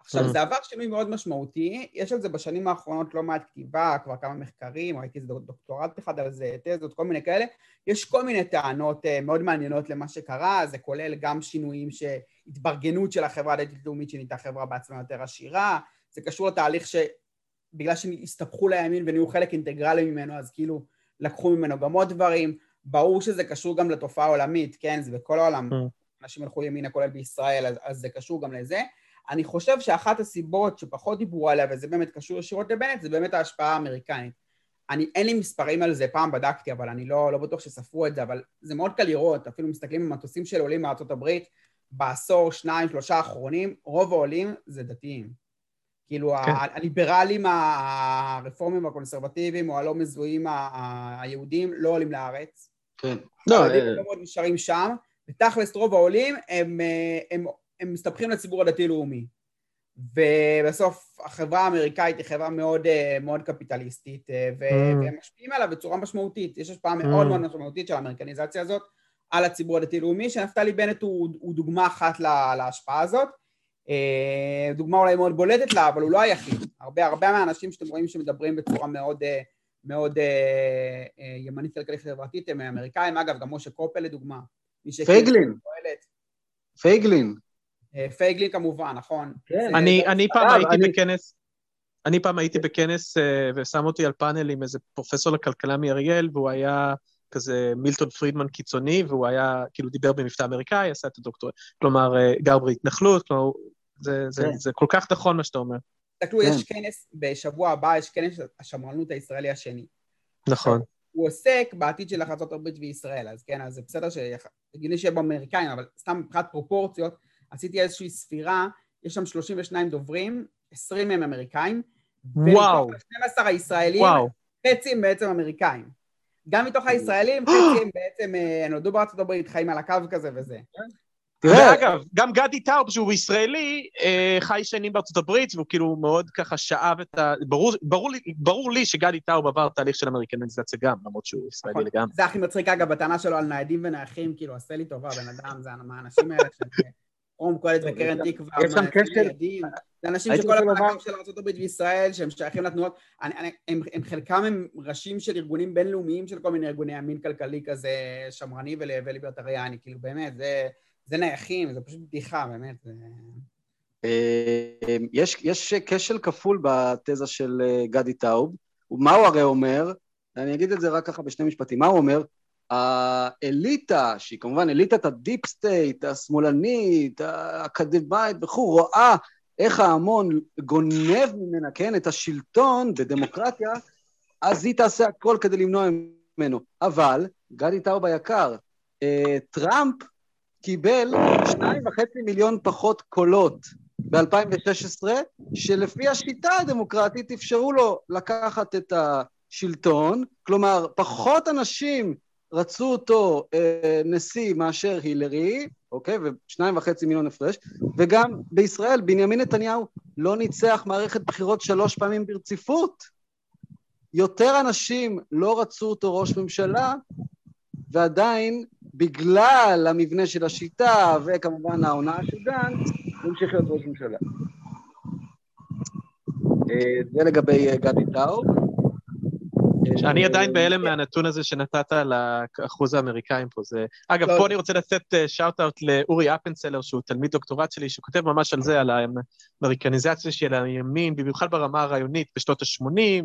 עכשיו, mm. זה עבר שינוי מאוד משמעותי, יש על זה בשנים האחרונות לא מעט כתיבה, כבר כמה מחקרים, ראיתי איזה דוקטורט אחד על זה, תזות, כל מיני כאלה, יש כל מיני טענות אה, מאוד מעניינות למה שקרה, זה כולל גם שינויים שהתברגנות של החברה הדתית-לאומית שנהייתה חברה בעצמה יותר עשירה, זה קשור לתהליך שבגלל שהסתבכו לימין ונהיו חלק אינטגרלי ממנו, אז כאילו לקחו ממנו גם עוד דברים. ברור שזה קשור גם לתופעה עולמית, כן? זה בכל העולם. Mm. אנשים הלכו ימינה כולל בישראל, אז, אז זה קשור גם לזה. אני חושב שאחת הסיבות שפחות דיברו עליה, וזה באמת קשור ישירות לבנט, זה באמת ההשפעה האמריקנית. אני, אין לי מספרים על זה, פעם בדקתי, אבל אני לא, לא בטוח שספרו את זה, אבל זה מאוד קל לראות, אפילו מסתכלים במטוסים של עולים מארצות הברית, בעשור, שניים, שלושה האחרונים, רוב העולים זה דתיים. כאילו, כן. הליברלים, הרפורמים הקונסרבטיביים, או הלא מזוהים היהודים, לא עולים לארץ. כן. לא, לא מאוד נשארים שם, ותכלס רוב העולים הם, אה, הם, הם מסתבכים לציבור הדתי-לאומי. ובסוף החברה האמריקאית היא חברה מאוד, אה, מאוד קפיטליסטית, ו-. והם משפיעים עליו בצורה משמעותית. יש השפעה מאוד Mm. מאוד משמעותית של האמריקניזציה הזאת על הציבור הדתי-לאומי, שנפתלי בנט הוא, הוא דוגמה אחת לה, להשפעה הזאת. אה, דוגמה אולי מאוד בולטת לה, אבל הוא לא היחיד. הרבה, הרבה מהאנשים שאתם רואים שמדברים בצורה מאוד, אה, מאוד אה, ימנית כלכלית חברתית הם אמריקאים. אגב, גם משה קופל לדוגמה. פייגלין. פייגלין. פייגלין כמובן, נכון. כן. זה- אני, פעם הייתי אני- בכנס, אני פעם הייתי בכנס ושם אותי על פאנל עם איזה פרופסור לכלכלה מאריאל, והוא היה כזה מילטון פרידמן קיצוני, והוא היה, כאילו דיבר במבטא אמריקאי, עשה את הדוקטורט, כלומר, גר בהתנחלות, כלומר, זה, זה, כן. זה כל כך נכון מה שאתה אומר. תסתכלו, כן. יש כנס, בשבוע הבא יש כנס השמרנות הישראלי השני. נכון. הוא עוסק בעתיד של ארה"ב וישראל, אז כן, אז זה בסדר שהגיוני שיהיה באמריקאים, אבל סתם מבחינת פרופורציות, עשיתי איזושהי ספירה, יש שם 32 דוברים, 20 מהם אמריקאים, וואו. ומתוך ה-12 הישראלים, וואו. חצי הם בעצם אמריקאים. גם מתוך הישראלים, חצי הם בעצם אה, נולדו בארצות הברית, חיים על הקו כזה וזה. תראה, ואגב, גם גדי טאוב, שהוא ישראלי, אה, חי שנים בארצות הברית, והוא כאילו מאוד ככה שאב את ה... ברור, ברור, לי, ברור לי שגדי טאוב עבר תהליך של אמריקניזציה גם, למרות שהוא ישראלי נכון. לגמרי. זה הכי מצחיק, אגב, בטענה שלו על ניידים ונייחים, כאילו, עשה לי טובה, בן אדם, זה מהאנשים האלה של פורום קהלת וקרן תקווה, יש שם קשר-. זה אנשים שכל לומר- של ארה"ב וישראל, שהם שייכים לתנועות, אני, אני, הם, הם חלקם הם ראשים של ארגונים בינלאומיים של כל מיני ארגוני ימין כלכלי כזה שמרני ול- וליברטריאני, כאילו, באמת, זה, זה נייחים, זה פשוט בדיחה, באמת. אה, יש, יש כשל כפול בתזה של אה, גדי טאוב. מה הוא הרי אומר? אני אגיד את זה רק ככה בשני משפטים. מה הוא אומר? האליטה, שהיא כמובן אליטת ה deep state, השמאלנית, האקדמאית וכו', רואה איך ההמון גונב ממנה, כן, את השלטון בדמוקרטיה, אז היא תעשה הכל כדי למנוע ממנו. אבל, גדי טאוב היקר, אה, טראמפ קיבל שניים וחצי מיליון פחות קולות ב-2016, שלפי השיטה הדמוקרטית אפשרו לו לקחת את השלטון, כלומר, פחות אנשים רצו אותו אה, נשיא מאשר הילרי, אוקיי? ושניים וחצי מיליון הפרש, וגם בישראל בנימין נתניהו לא ניצח מערכת בחירות שלוש פעמים ברציפות. יותר אנשים לא רצו אותו ראש ממשלה, ועדיין, בגלל המבנה של השיטה, וכמובן ההונאה של גנץ, הוא המשיך להיות ראש ממשלה. אה, זה לגבי אה, גדי טאוב. שאני אה, עדיין בהלם מהנתון הזה שנתת על האחוז האמריקאים פה. זה... אגב, לא. פה אני רוצה לתת shout-out לאורי אפנצלר, שהוא תלמיד דוקטורט שלי, שכותב ממש על זה, על האמריקניזציה של הימין, במיוחד ברמה הרעיונית בשנות ה-80,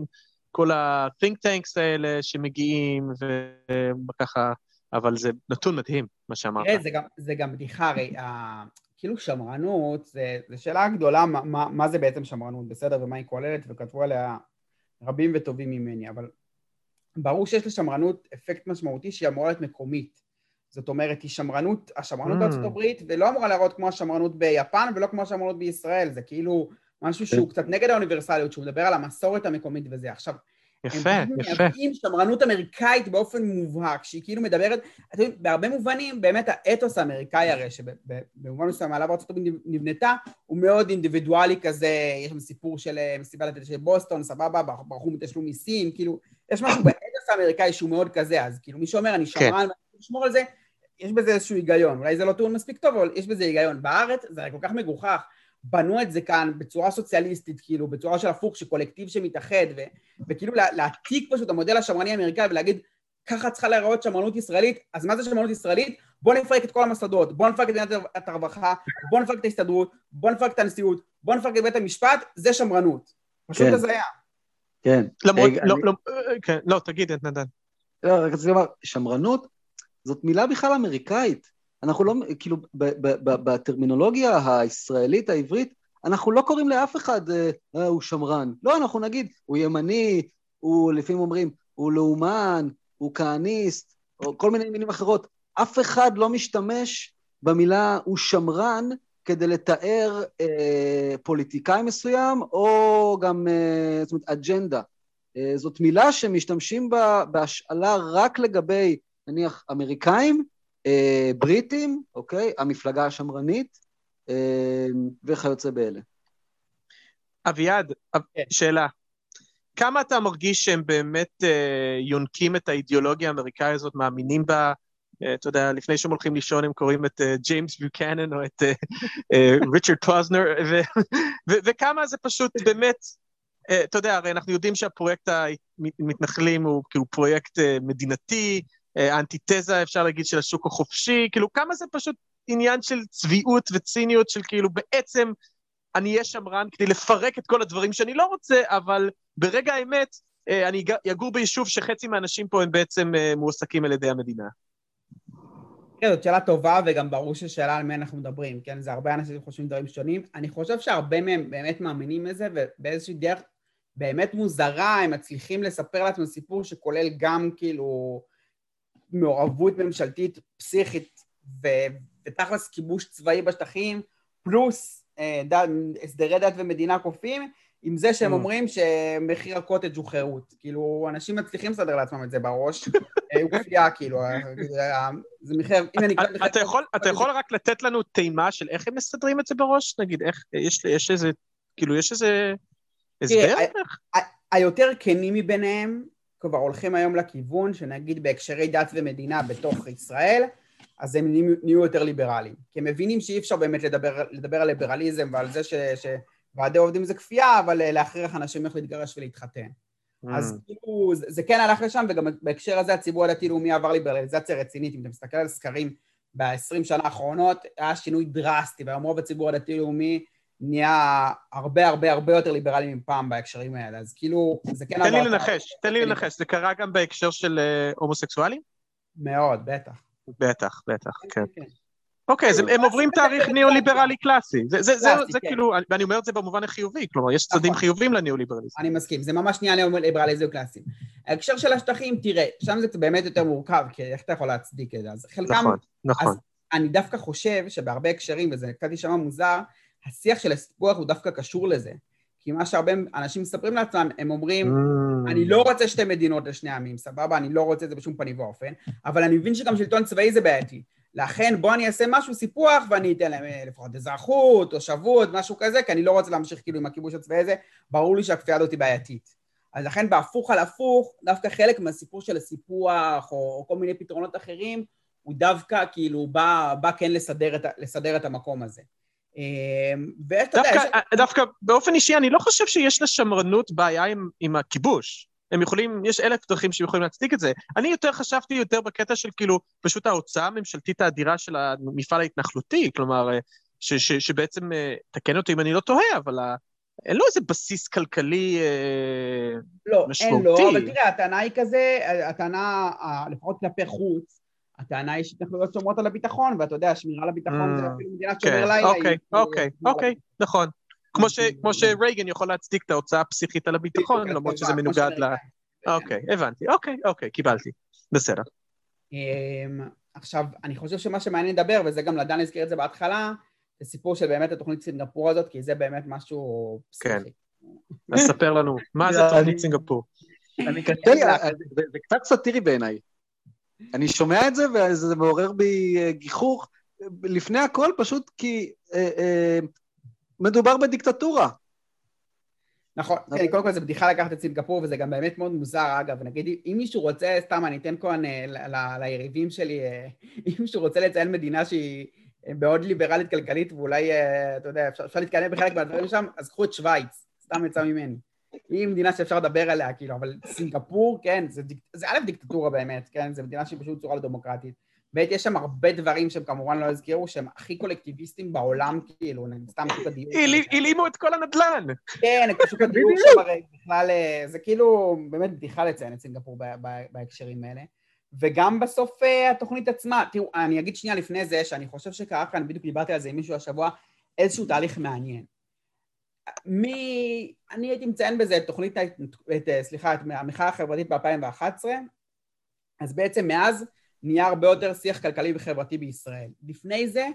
כל ה-think tanks האלה שמגיעים, וככה, אבל זה נתון מדהים, מה שאמרת. תראה, זה גם, זה גם בדיחה, הרי ה- כאילו שמרנות, זה, זה שאלה גדולה מה, מה, מה זה בעצם שמרנות, בסדר, ומה היא כוללת, וכתבו עליה רבים וטובים ממני, אבל ברור שיש לשמרנות אפקט משמעותי שהיא אמורה להיות מקומית. זאת אומרת, היא שמרנות, השמרנות Mm. בארצות הברית, ולא אמורה להראות כמו השמרנות ביפן ולא כמו השמרנות בישראל, זה כאילו משהו שהוא קצת נגד האוניברסליות, שהוא מדבר על המסורת המקומית וזה. עכשיו, יפה, הם יפה. מייבאים שמרנות אמריקאית באופן מובהק, שהיא כאילו מדברת, אתם יודעים, בהרבה מובנים, באמת האתוס האמריקאי הרי, שבמובן מסוים עליו ארצות הברית נבנתה, הוא מאוד אינדיבידואלי כזה, יש שם סיפור של אה, מסיבת של בוסטון, סבבה, ברחו מתשלום מיסים, כאילו, יש משהו באתוס האמריקאי שהוא מאוד כזה, אז כאילו מי שאומר, אני שמרן, ואני רוצה לשמור על זה, יש בזה איזשהו היגיון, אולי זה לא טיעון מספיק טוב, אבל יש בזה היגיון. בארץ זה כל כך מגוחך, בנו את זה כאן בצורה סוציאליסטית, כאילו, בצורה של הפוך, שקולקטיב שמתאחד, ו, וכאילו לה, להעתיק פשוט המודל השמרני האמריקאי ולהגיד, ככה צריכה להיראות שמרנות ישראלית, אז מה זה שמרנות ישראלית? בוא נפרק את כל המוסדות, בוא נפרק את מדינת הרווחה, בוא נפרק את ההסתדרות, בוא נפרק את הנשיאות, בוא נפרק את בית המשפט, זה שמרנות. פשוט כן. הזיה. כן. למרות, לא, לא, כן, לא, תגיד, נדן. לא, רק רציתי לומר, שמרנות זאת מילה בכלל אמריקאית. אנחנו לא, כאילו, בטרמינולוגיה הישראלית, העברית, אנחנו לא קוראים לאף אחד, אה, אה, הוא שמרן. לא, אנחנו נגיד, הוא ימני, הוא, לפעמים אומרים, הוא לאומן, הוא כהניסט, או כל מיני מילים אחרות. אף אחד לא משתמש במילה הוא שמרן כדי לתאר אה, פוליטיקאי מסוים, או גם, אה, זאת אומרת, אג'נדה. אה, זאת מילה שמשתמשים בה בהשאלה רק לגבי, נניח, אמריקאים, אה, בריטים, אוקיי? המפלגה השמרנית, אה, וכיוצא באלה. אביעד, אב- כן. שאלה. כמה אתה מרגיש שהם באמת אה, יונקים את האידיאולוגיה האמריקאית הזאת, מאמינים בה? אה, אתה יודע, לפני שהם הולכים לישון הם קוראים את אה, ג'יימס ביוקנן או את אה, ריצ'רד פוזנר, ו- ו- וכמה זה פשוט באמת, אתה יודע, הרי אנחנו יודעים שהפרויקט המתנחלים הוא כאילו פרויקט מדינתי, אה, אנטיתזה, אפשר להגיד, של השוק החופשי, כאילו כמה זה פשוט עניין של צביעות וציניות של כאילו בעצם אני אהיה שמרן כדי לפרק את כל הדברים שאני לא רוצה, אבל ברגע האמת, אה, אני אג- אגור ביישוב שחצי מהאנשים פה הם בעצם אה, מועסקים על ידי המדינה. כן, זאת שאלה טובה, וגם ברור ששאלה על מי אנחנו מדברים, כן? זה הרבה אנשים חושבים דברים שונים. אני חושב שהרבה מהם באמת מאמינים בזה, ובאיזושהי דרך באמת מוזרה, הם מצליחים לספר לעצמם סיפור שכולל גם כאילו מעורבות ממשלתית פסיכית, ו- ותכלס כיבוש צבאי בשטחים, פלוס אה, ד- הסדרי דת ומדינה כופים, עם זה שהם Mm. אומרים שמחיר הקוטג' הוא חירות. כאילו, אנשים מצליחים לסדר לעצמם את זה בראש. אה, הוא כפייה, כאילו, אה, אה, זה מחיר... אם אני... אתה- יכול- אתה יכול רק לתת לנו טעימה של איך הם מסדרים את זה בראש? נגיד, איך, יש יש איזה, כאילו, יש איזה הסבר? היותר כנים מביניהם כבר הולכים היום לכיוון שנגיד בהקשרי דת ומדינה בתוך ישראל, אז הם נהיו, יותר ליברליים. כי הם מבינים שאי אפשר באמת לדבר, לדבר על ליברליזם ועל זה ש, שוועדי עובדים זה כפייה, אבל אה, להכריח אנשים איך להתגרש ולהתחתן. Mm. אז כאילו, זה, זה כן הלך לשם, וגם בהקשר הזה הציבור הדתי-לאומי עבר ליברליזציה רצינית. אם אתה מסתכל על סקרים ב-20 שנה האחרונות, היה שינוי דרסטי, והיום רוב הציבור הדתי-לאומי נהיה הרבה הרבה הרבה יותר ליברלי מפעם בהקשרים האלה, אז כאילו, זה כן תן לי לנחש, תן לי לנחש, זה קרה גם בהקשר של אה, הומוסקסואלים? מאוד, בטח. בטח, בטח, כן. כן. אוקיי, אז הם- הם עוברים תהליך ניאו-ליברלי קלאסי. זה- כן. כאילו, ואני אומר את זה במובן החיובי, כלומר, יש צדדים נכון. חיובים לניאו-ליברליזם. אני מסכים, זה ממש נהיה ליברליזם קלאסי. ההקשר של השטחים, תראה, שם זה באמת יותר מורכב, כי איך אתה יכול להצדיק את זה? אז חלקם, נכון, נכון. אני דווקא חושב שבהרבה הקשרים, וזה קצת יישמע מוזר, השיח של הסיפוח הוא דווקא קשור לזה. כי מה שהרבה אנשים מספרים לעצמם, הם אומרים, Mm. אני לא רוצה שתי מדינות לשני עמים, סבבה? אני לא רוצה את זה בשום פנים ואופן, אבל אני מבין שגם שלטון צבאי זה בעייתי. לכן בוא אני אעשה משהו, סיפוח, ואני אתן להם אה, לפחות אזרחות, תושבות, משהו כזה, כי אני לא רוצה להמשיך כאילו עם הכיבוש הצבאי הזה, ברור לי שהכפייה הזאת היא בעייתית. אז לכן בהפוך על הפוך, דווקא חלק מהסיפור של הסיפוח, או, או כל מיני פתרונות אחרים, הוא דווקא כאילו בא, בא כן לסדר את, לסדר את המקום הזה. אה, ואתה יודע, דווקא, יש... דווקא באופן אישי, אני לא חושב שיש לשמרנות בעיה עם, עם הכיבוש. הם יכולים, יש אלף דרכים שהם יכולים להצדיק את זה. אני יותר חשבתי יותר בקטע של כאילו, פשוט ההוצאה הממשלתית האדירה של המפעל ההתנחלותי, כלומר, אה, ש, ש, שבעצם, אה, תקן אותי אם אני לא טועה, אבל ה, אין לו איזה בסיס כלכלי אה, לא, אין משמעותי. לו, אבל תראה, הטענה היא כזה, הטענה, לפחות כלפי חוץ, הטענה היא שהתנחלויות שומרות על הביטחון, ואתה יודע, שמירה על הביטחון Mm, זה אפילו מדינת כן, שומר לילה. אוקיי, כאילו אוקיי, היא- אוקיי, נכון. כמו, ש, כמו שרייגן יכול להצדיק את ההוצאה הפסיכית על הביטחון, למרות שזה מנוגד ל... אוקיי, הבנתי, אוקיי, אוקיי, קיבלתי. בסדר. אמ, עכשיו, אני חושב שמה שמעניין לדבר, וזה גם לדן הזכיר את זה בהתחלה, זה סיפור של באמת התוכנית סינגפור הזאת, כי זה באמת משהו כן. פסיכי. אז ספר לנו, מה זה תוכנית סינגפור? זה קצת סאטירי בעיניי. אני שומע את זה וזה מעורר בי אה, גיחוך, לפני הכל פשוט כי אה, אה, מדובר בדיקטטורה. נכון, אבל- כן, קודם כל זה בדיחה לקחת את סינגפור, וזה גם באמת מאוד מוזר, אגב, נגיד, אם מישהו רוצה, סתם, אני אתן כאן ליריבים שלי, אם מישהו רוצה לציין מדינה שהיא מאוד ליברלית כלכלית, ואולי, אתה יודע, אפשר להתקדם בחלק מהדברים שם, אז קחו את שווייץ, סתם יצא ממני. היא מדינה שאפשר לדבר עליה, כאילו, אבל סינגפור, כן, זה, דיק- זה א', דיקטטורה באמת, כן, זה מדינה שהיא פשוט צורה לא דמוקרטית. ב', יש שם הרבה דברים שהם כמובן לא הזכירו, שהם הכי קולקטיביסטים בעולם, כאילו, סתם שוק הדיור. העלימו את כל הנדל"ן. כן, את שוק הדיור שם הרי בכלל, אה, זה כאילו באמת בדיחה לציין את סינגפור בהקשרים האלה. וגם בסוף אה, התוכנית עצמה, תראו, אני אגיד שנייה לפני זה, שאני חושב שקרה כאן, בדיוק דיברתי על זה עם מישהו השבוע, איזשהו תהליך מעניין. מי... אני הייתי מציין בזה את תוכנית, את, סליחה, את המחאה החברתית ב-2011, אז בעצם מאז נהיה הרבה יותר שיח כלכלי וחברתי בישראל. לפני זה,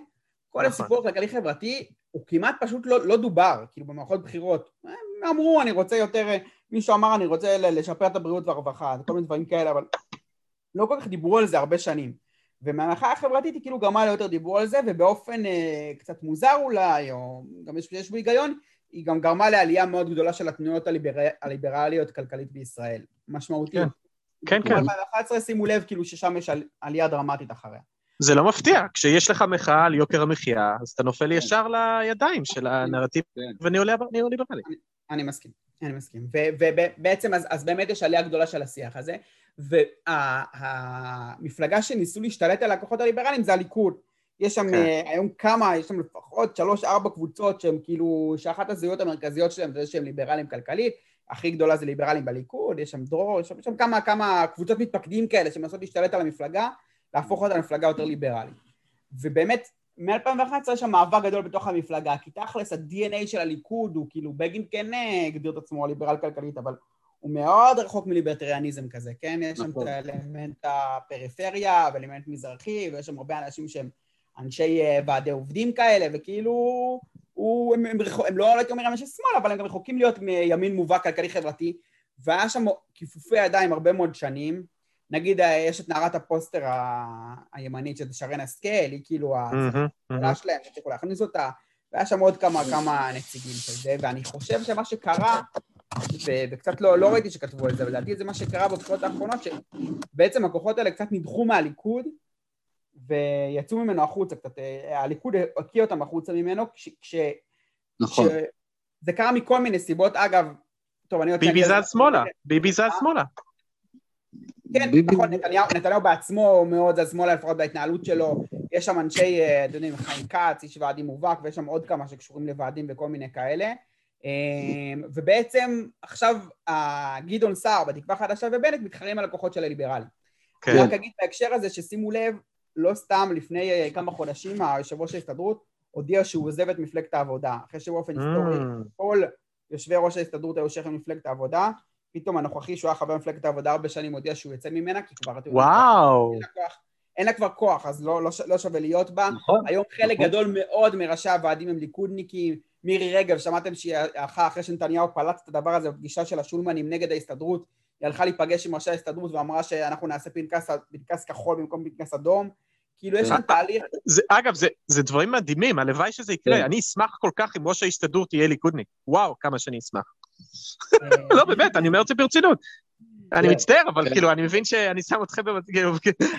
כל נכון. הסיפור הכלכלי-חברתי הוא כמעט פשוט לא, לא דובר, כאילו במערכות בחירות. הם אמרו, אני רוצה יותר, מישהו אמר, אני רוצה לשפר את הבריאות והרווחה, כל מיני דברים כאלה, אבל לא כל כך דיברו על זה הרבה שנים. ומהמחאה החברתית היא כאילו גרמה ליותר דיבור על זה, ובאופן אה, קצת מוזר אולי, או גם יש, יש בו היגיון, היא גם גרמה לעלייה מאוד גדולה של התנועות הליבר... הליברליות כלכלית בישראל. משמעותית. כן, כן. כן. ב-2011 שימו לב כאילו ששם יש עלייה דרמטית אחריה. זה לא מפתיע, כשיש לך מחאה על יוקר המחיה, אז אתה נופל כן. ישר לידיים של הנרטיב הניאו-ליברלי. אני מסכים, אני מסכים. ובעצם אז, אז באמת יש עלייה גדולה של השיח הזה, והמפלגה שניסו להשתלט על הכוחות הליברליים זה הליכוד. יש שם. כן. היום כמה, יש שם לפחות שלוש-ארבע קבוצות שהן כאילו, שאחת הזהויות המרכזיות שלהן זה שהם ליברליים כלכלית, הכי גדולה זה ליברליים בליכוד, יש שם דרור, יש שם, יש שם כמה, כמה קבוצות מתפקדים כאלה שמנסות להשתלט על המפלגה, להפוך אותה למפלגה יותר ליברלית. ובאמת, מ-2011 יש שם מאבק גדול בתוך המפלגה, כי תכלס ה-DNA של הליכוד הוא כאילו, בגין כן אה, הגדיר את עצמו ליברל כלכלית, אבל הוא מאוד רחוק מליברטריאניזם כזה, כן? יש שם נכון. את האלמנט הפריפריה ואלמנט מזרחי, ויש שם הרבה אנשים שהם אנשי אה, ועדי עובדים כאלה, וכאילו, הוא, הם, הם, הם לא הייתי אומר אנשי שמאל, אבל הם גם רחוקים להיות מימין מובהק כלכלי-חברתי, והיה שם כיפופי ידיים הרבה מאוד שנים. נגיד, אה, יש את נערת הפוסטר ה... הימנית, שזה שרן השכל, היא כאילו ההצעה שלהם, שצריכו להכניס אותה, והיה שם עוד כמה, כמה נציגים של זה, ואני חושב שמה שקרה, ו- וקצת לא, לא ראיתי שכתבו על זה, אבל לדעתי זה מה שקרה בבחירות האחרונות, שבעצם הכוחות האלה קצת נדחו מהליכוד, ויצאו ממנו החוצה קצת, אה, הליכוד הקיע אותם החוצה ממנו, כש... כש נכון. זה קרה מכל מיני סיבות, אגב, טוב, אני... ביבי זז שמאלה, ביבי זז שמאלה. כן, נכון, נתניהו, נתניהו בעצמו מאוד זז שמאלה, לפחות בהתנהלות שלו, יש שם אנשי, אה, אתם יודעים, חיים כץ, איש ועדים מובהק, ויש שם עוד כמה שקשורים לוועדים וכל מיני כאלה. אה, ובעצם עכשיו גדעון סער בתקווה חדשה ובנט מתחרים על הכוחות של הליברלים. כן. אני רק אגיד בהקשר הזה ששימו לב, לא סתם לפני אה, כמה חודשים היושב ראש ההסתדרות הודיע שהוא עוזב את מפלגת העבודה, אחרי שבאופן היסטורי mm. כל יושבי ראש ההסתדרות היו שייכים למפלגת העבודה, פתאום הנוכחי שהוא היה חבר במפלגת העבודה הרבה שנים הודיע שהוא יוצא ממנה, כי כבר... וואו. אין לה, כוח, אין לה כבר כוח, אז לא, לא, לא שווה להיות בה. נכון. היום חלק נכון. גדול מאוד מראשי הוועדים הם ליכודניקים, מירי רגב, שמעתם שהיא הלכה אחרי שנתניהו פלט את הדבר הזה בפגישה של השולמנים נגד ההסתדרות, היא הלכה להיפגש עם ראשי ההסתדרות ואמרה שאנחנו נעשה פנקס, פנקס כחול במקום פנקס אדום. כאילו יש שם תהליך... זה, אגב, זה, זה דברים מדהימים, הלוואי שזה יקרה. כן. אני אשמח כל כך אם ראש ההסתדרות יהיה ליכודניק. וואו, כמה שאני אשמח. לא, באמת, אני אומר את זה ברצינות. אני כן. מצטער, אבל כן. כאילו, אני מבין שאני שם אתכם כאילו,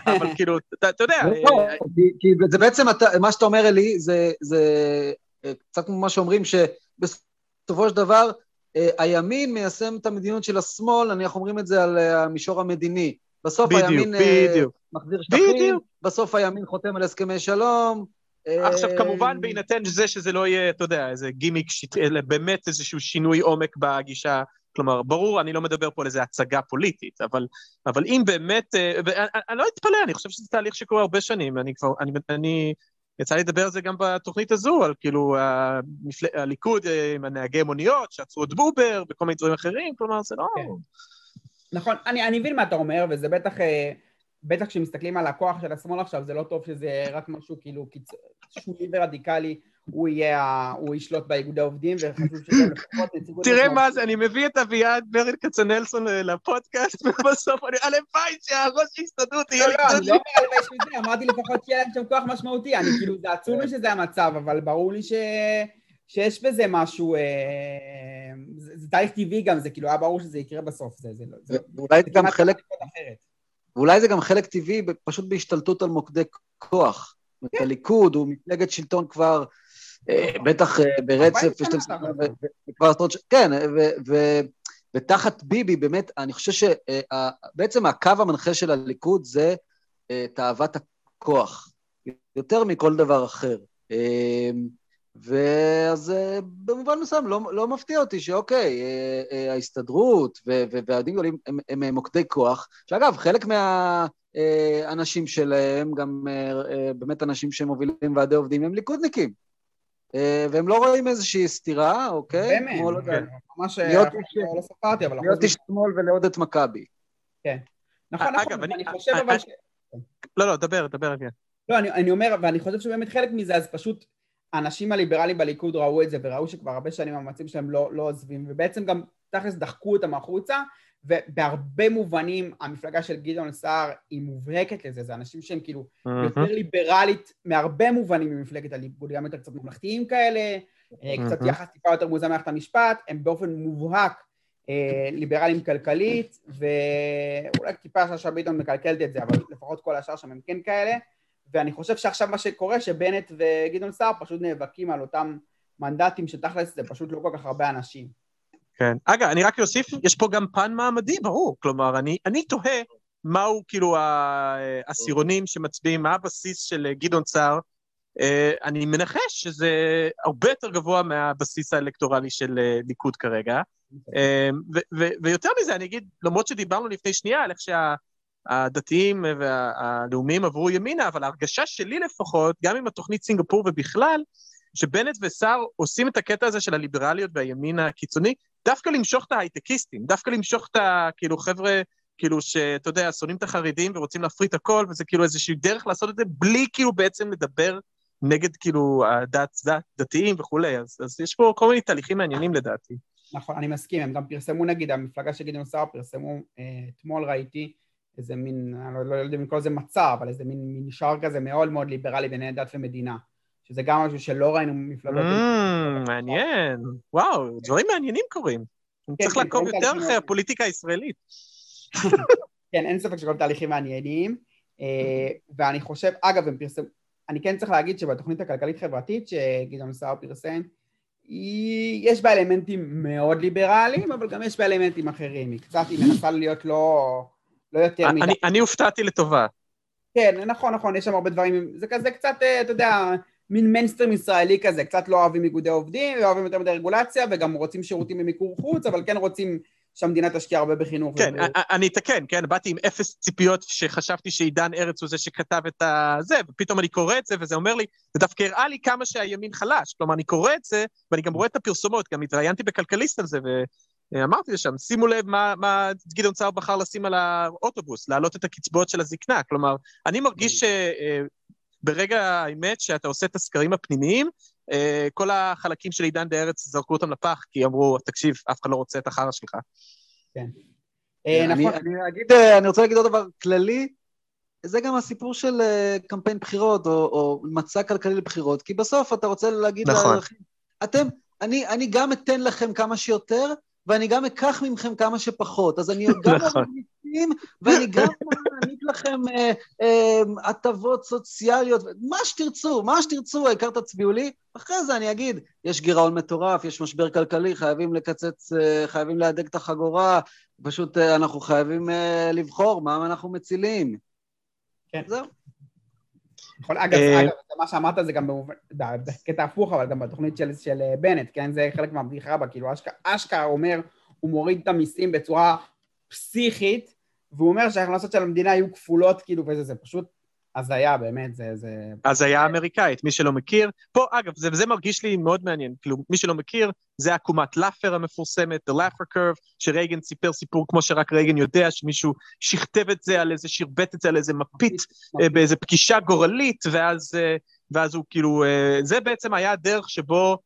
אבל כאילו, אתה יודע... לא, אה, כי זה בעצם, מה שאתה אומר, אלי, זה אה, קצת כמו מה שאומרים, שבסופו של דבר, אה, הימין מיישם את המדיניות של השמאל, נניח אומרים את זה על המישור המדיני. בסוף בדיוק, הימין בדיוק. מחזיר שטחים, בדיוק. בסוף הימין חותם על הסכמי שלום. עכשיו, כמובן, בהינתן זה שזה לא יהיה, אתה יודע, איזה גימיק, אלא באמת איזשהו שינוי עומק בגישה כלומר, ברור, אני לא מדבר פה על איזו הצגה פוליטית, אבל, אבל אם באמת, ואני, אני לא אתפלא, אני חושב שזה תהליך שקורה הרבה שנים, אני כבר, אני, אני יצא לי לדבר על זה גם בתוכנית הזו, על כאילו המפל... הליכוד עם הנהגי מוניות, שעצרו את בובר וכל מיני דברים אחרים, כלומר, זה לא... כן. נכון, אני, אני מבין מה אתה אומר, וזה בטח, בטח כשמסתכלים על הכוח של השמאל עכשיו, זה לא טוב שזה רק משהו כאילו קיצ... שולי ורדיקלי. הוא יהיה, הוא ישלוט באיגודי העובדים, וחשוב שגם לפחות נציגות... תראה מה זה, אני מביא את אביעד ברל כצנלסון אה, לפודקאסט, ובסוף אני, הלוואי שהראש ההסתדרות יהיה... לא, לא, אני לא אומר הלוואי שזה, אמרתי לפחות שיהיה להם שם כוח משמעותי, אני כאילו, זה עצוב לי שזה המצב, אבל ברור לי ש... שיש בזה משהו, אה, זה, זה תהליך טבעי גם, זה כאילו היה ברור שזה יקרה בסוף, זה, זה, זה, ואולי זה גם חלק, ואולי זה גם חלק טבעי פשוט בהשתלטות על מוקדי כוח. כן. הליכוד הוא מפלגת שלטון כבר אה, בטח אה, ברצף, וכבר עשרות שנים, כן, ותחת ביבי, באמת, אני חושב שבעצם הקו המנחה של הליכוד זה תאוות כוח, יותר מכל דבר אחר. ואז אה, במובן מסוים לא, לא מפתיע אותי שאוקיי, אה, אה, ההסתדרות והוועדים גדולים הם, הם, מוקדי כוח, שאגב, חלק מהאנשים שלהם, גם באמת אנשים שמובילים ועדי עובדים, הם ליכודניקים. והם לא רואים איזושהי סתירה, אוקיי? באמת, לא כן. ממש להיות לא ספרתי, אבל... להיות איש שמאל ולעוד את מכבי. כן. נכון, נכון, אני חושב אבל. לא, לא, דבר, דבר רגע. לא, אני אומר, ואני חושב שבאמת חלק מזה, אז פשוט האנשים הליברליים בליכוד ראו את זה וראו שכבר הרבה שנים המאמצים שלהם לא, לא עוזבים ובעצם גם תכלס דחקו אותם החוצה ובהרבה מובנים המפלגה של גדעון סער היא מובהקת לזה, זה אנשים שהם כאילו uh-huh. יותר ליברלית מהרבה מובנים ממפלגת הליכוד, גם יותר קצת ממלכתיים כאלה, uh-huh. קצת יחס טיפה יותר מוזר מערכת המשפט, הם באופן מובהק אה, ליברליים כלכלית ואולי טיפה שאשא ביטון מקלקלת את זה, אבל לפחות כל השאר שם הם כן כאלה ואני חושב שעכשיו מה שקורה, שבנט וגדעון סער פשוט נאבקים על אותם מנדטים שתכלס זה פשוט לא כל כך הרבה אנשים. כן. אגב, אני רק אוסיף, יש פה גם פן מעמדי, ברור. כלומר, אני, אני תוהה מהו כאילו העשירונים שמצביעים, מה הבסיס של גדעון סער. אה, אני מנחש שזה הרבה יותר גבוה מהבסיס האלקטורלי של אה, ליכוד כרגע. אה, ויותר מזה, אני אגיד, למרות שדיברנו לפני שנייה על איך שה... הדתיים והלאומיים עברו ימינה, אבל ההרגשה שלי לפחות, גם עם התוכנית סינגפור ובכלל, שבנט וסער עושים את הקטע הזה של הליברליות והימין הקיצוני, דווקא למשוך את ההייטקיסטים, דווקא למשוך את הכאילו חבר'ה, כאילו שאתה יודע, שונאים את החרדים ורוצים להפריט הכל, וזה כאילו איזושהי דרך לעשות את זה בלי כאילו בעצם לדבר נגד כאילו הדת, דת, דתיים וכולי, אז, אז יש פה כל מיני תהליכים מעניינים לדעתי. נכון, אני מסכים, הם גם פרסמו נגיד, המפלגה של גדעון סער פרסמו, אה, אתמול ראיתי, איזה מין, אני לא, לא יודע אם לקרוא לזה מצע, אבל איזה מין, מין שער כזה מאוד מאוד ליברלי בעיני דת ומדינה. שזה גם משהו שלא ראינו מפלגות... Mm, מעניין, וואו, דברים מעניינים קורים. כן, צריך כן, לעקוב יותר אחרי הפוליטיקה הישראלית. כן, אין ספק שכל תהליכים מעניינים. אה, ואני חושב, אגב, הם פרסמו, אני כן צריך להגיד שבתוכנית הכלכלית-חברתית שגדעון סער פרסם, יש בה אלמנטים מאוד ליברליים, אבל גם יש בה אלמנטים אחרים. היא קצת, היא מנסה להיות לא... לא יותר מדי. אני הופתעתי לטובה. כן, נכון, נכון, יש שם הרבה דברים, זה כזה קצת, אה, אתה יודע, מין מיינסטרים ישראלי כזה, קצת לא אוהבים איגודי עובדים, לא אוהבים יותר מדי רגולציה, וגם רוצים שירותים במיקור חוץ, אבל כן רוצים שהמדינה תשקיע הרבה בחינוך. כן, אני אתקן, כן, באתי עם אפס ציפיות שחשבתי שעידן ארץ הוא זה שכתב את הזה, ופתאום אני קורא את זה, וזה אומר לי, זה דווקא הראה לי כמה שהימין חלש. כלומר, אני קורא את זה, ואני גם רואה את הפרסומות, גם התראיינתי בכלכליסט על זה, אמרתי לשם, שימו לב מה, מה גדעון סער בחר לשים על האוטובוס, להעלות את הקצבאות של הזקנה. כלומר, אני מרגיש שברגע כן. אה, האמת שאתה עושה את הסקרים הפנימיים, אה, כל החלקים של עידן דה ארץ זרקו אותם לפח, כי אמרו, תקשיב, אף אחד לא רוצה את החרא שלך. כן. נכון. אני, אגיד, אני רוצה להגיד עוד דבר כללי, זה גם הסיפור של קמפיין בחירות, או, או מצע כלכלי לבחירות, כי בסוף אתה רוצה להגיד נכון. לאחים, אתם, אני, אני גם אתן לכם כמה שיותר, ואני גם אקח מכם כמה שפחות. אז אני גם נכון. אוריד מיסים, ואני גם אעניק לכם אה, אה, הטבות סוציאליות, מה שתרצו, מה שתרצו, העיקר תצביעו לי. אחרי זה אני אגיד, יש גירעון מטורף, יש משבר כלכלי, חייבים לקצץ, אה, חייבים להדק את החגורה, פשוט אנחנו חייבים לבחור מה אנחנו מצילים. כן. זהו. נכון, אגב, אגב, מה שאמרת זה גם בקטע הפוך, אבל גם בתוכנית של, של בנט, כן? זה חלק מהבדיחה בה, כאילו אשכרה, אשכרה אומר, הוא מוריד את המיסים בצורה פסיכית, והוא אומר שההכנסות של המדינה יהיו כפולות, כאילו, וזה זה פשוט הזיה, באמת, זה... זה... הזיה אמריקאית, מי שלא מכיר. פה, אגב, זה, זה מרגיש לי מאוד מעניין, כאילו, מי שלא מכיר, זה עקומת לאפר המפורסמת, The Laffer Curve, שרייגן סיפר סיפור כמו שרק רייגן יודע, שמישהו שכתב את זה על איזה, שרבט את זה על איזה מפית, אה, באיזה פגישה גורלית, ואז, אה, ואז הוא כאילו, אה, זה בעצם היה הדרך שבו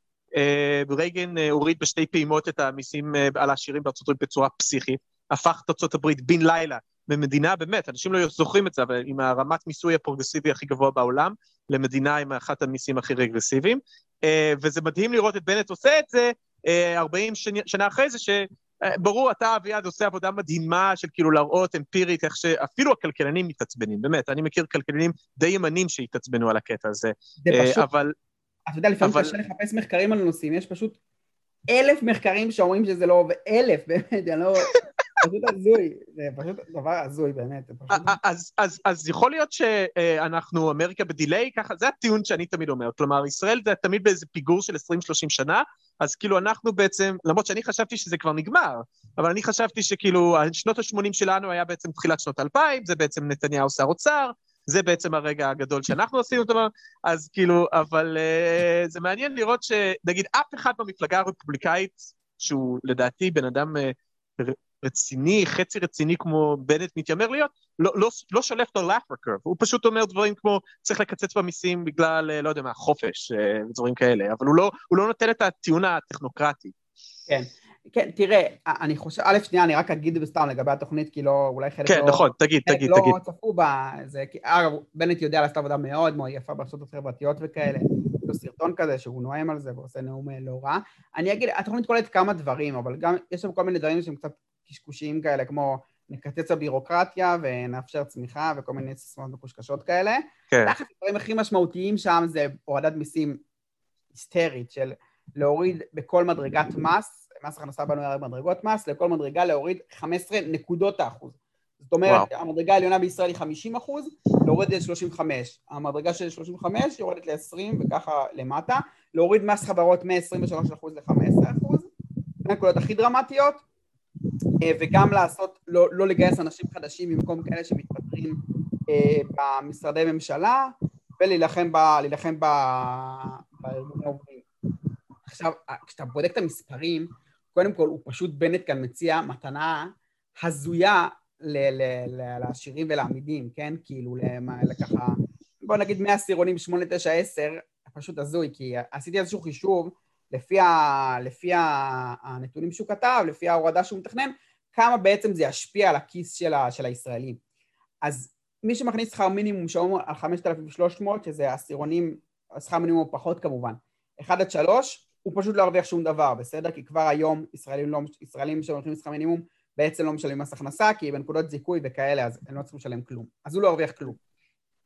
רייגן הוריד בשתי פעימות את המיסים על העשירים הברית בצורה פסיכית, הפך את ארצות הברית בן לילה ממדינה, באמת, אנשים לא זוכרים את זה, אבל עם הרמת מיסוי הפרוגרסיבי הכי גבוה בעולם, למדינה עם אחת המיסים הכי רגרסיביים. אה, וזה מדהים לראות את בנט עושה את זה 40 אה, שנה אחרי זה, שברור, אה, אתה, אביעד, עושה עבודה מדהימה של כאילו להראות אמפירית איך שאפילו הכלכלנים מתעצבנים, באמת, אני מכיר כלכלנים די ימנים שהתעצבנו על הקטע הזה. זה פשוט, אבל... אתה יודע, לפעמים אבל... קשה לחפש מחקרים על נושאים, יש פשוט אלף מחקרים שאומרים שזה לא עובד, אלף, באמת, אני לא... פשוט הזוי, זה פשוט דבר הזוי באמת. אז, יכול להיות שאנחנו אמריקה בדיליי, ככה, זה הטיעון שאני תמיד אומר. כלומר, ישראל זה תמיד באיזה פיגור של 20-30 שנה, אז כאילו אנחנו בעצם, למרות שאני חשבתי שזה כבר נגמר, אבל אני חשבתי שכאילו, שנות ה-80 שלנו היה בעצם תחילת שנות 2000, זה בעצם נתניהו שר אוצר, זה בעצם הרגע הגדול שאנחנו עשינו אותו, אז כאילו, אבל uh, זה מעניין לראות שנגיד אף אחד במפלגה הרפובליקאית, שהוא לדעתי בן אדם uh, רציני, חצי רציני כמו בנט מתיימר להיות, לא, לא, לא שולף לו לאפר קרב, הוא פשוט אומר דברים כמו צריך לקצץ במיסים בגלל, אה, לא יודע מה, חופש, אה, ודברים כאלה, אבל הוא לא, הוא לא נותן את הטיעון הטכנוקרטי. כן, כן, תראה, אני חושב, א', שנייה, אני רק אגיד בסתם לגבי התוכנית, כי לא, אולי חלק כן, לא... נכון, תגיד, תגיד, לא תגיד. צפו בה, זה, כי- אגב, בנט יודע לעשות עבודה מאוד מאוד יפה ברשתות החברתיות וכאלה, יש לו סרטון כזה שהוא נואם על זה ועושה נאום אה, לא רע. אני אגיד, התוכנית כוללת כמה דברים, אבל גם יש שם כל מיני דברים שהם קצת קשקושיים כאלה, כמו נקצץ בבירוקרטיה ונאפשר צמיחה וכל מיני סיסמאות מקושקשות כאלה. כן, תכל'ס הדברים הכי משמעותיים שם זה הורדת מיסים היסטרית של להוריד בכל מדרגת מס, מס הכנסה בנוי על מדרגות מס, לכל מדרגה להוריד 15 נקודות האחוז. זאת אומרת, וואו. המדרגה העליונה בישראל היא 50 אחוז, להוריד ל-35. המדרגה של 35 יורדת ל-20 וככה למטה. להוריד מס חברות מ-23 אחוז ל-15 אחוז. הנקודות הכי דרמטיות. אה, וגם לעשות, לא, לא לגייס אנשים חדשים במקום כאלה שמתפטרים אה, במשרדי ממשלה, ולהילחם ב, להילחם ב, בארגוני עובדים. עכשיו, כשאתה בודק את המספרים, קודם כל, הוא פשוט, בנט כאן מציע מתנה הזויה לעשירים ולעמידים, כן? כאילו, לככה, בוא נגיד 100 עשירונים, 8, 9, 10, פשוט הזוי, כי עשיתי איזשהו חישוב, לפי, ה, לפי ה, הנתונים שהוא כתב, לפי ההורדה שהוא מתכנן, כמה בעצם זה ישפיע על הכיס של, ה, של הישראלים. אז מי שמכניס שכר מינימום שאומר על 5,300, שזה עשירונים, שכר מינימום פחות כמובן, 1 עד 3, הוא פשוט לא ירוויח שום דבר, בסדר? כי כבר היום ישראלים, לא, ישראלים שמכניסים שכר מינימום בעצם לא משלמים מס הכנסה, כי בנקודות זיכוי וכאלה, אז הם לא צריכים לשלם כלום. אז הוא לא ירוויח כלום.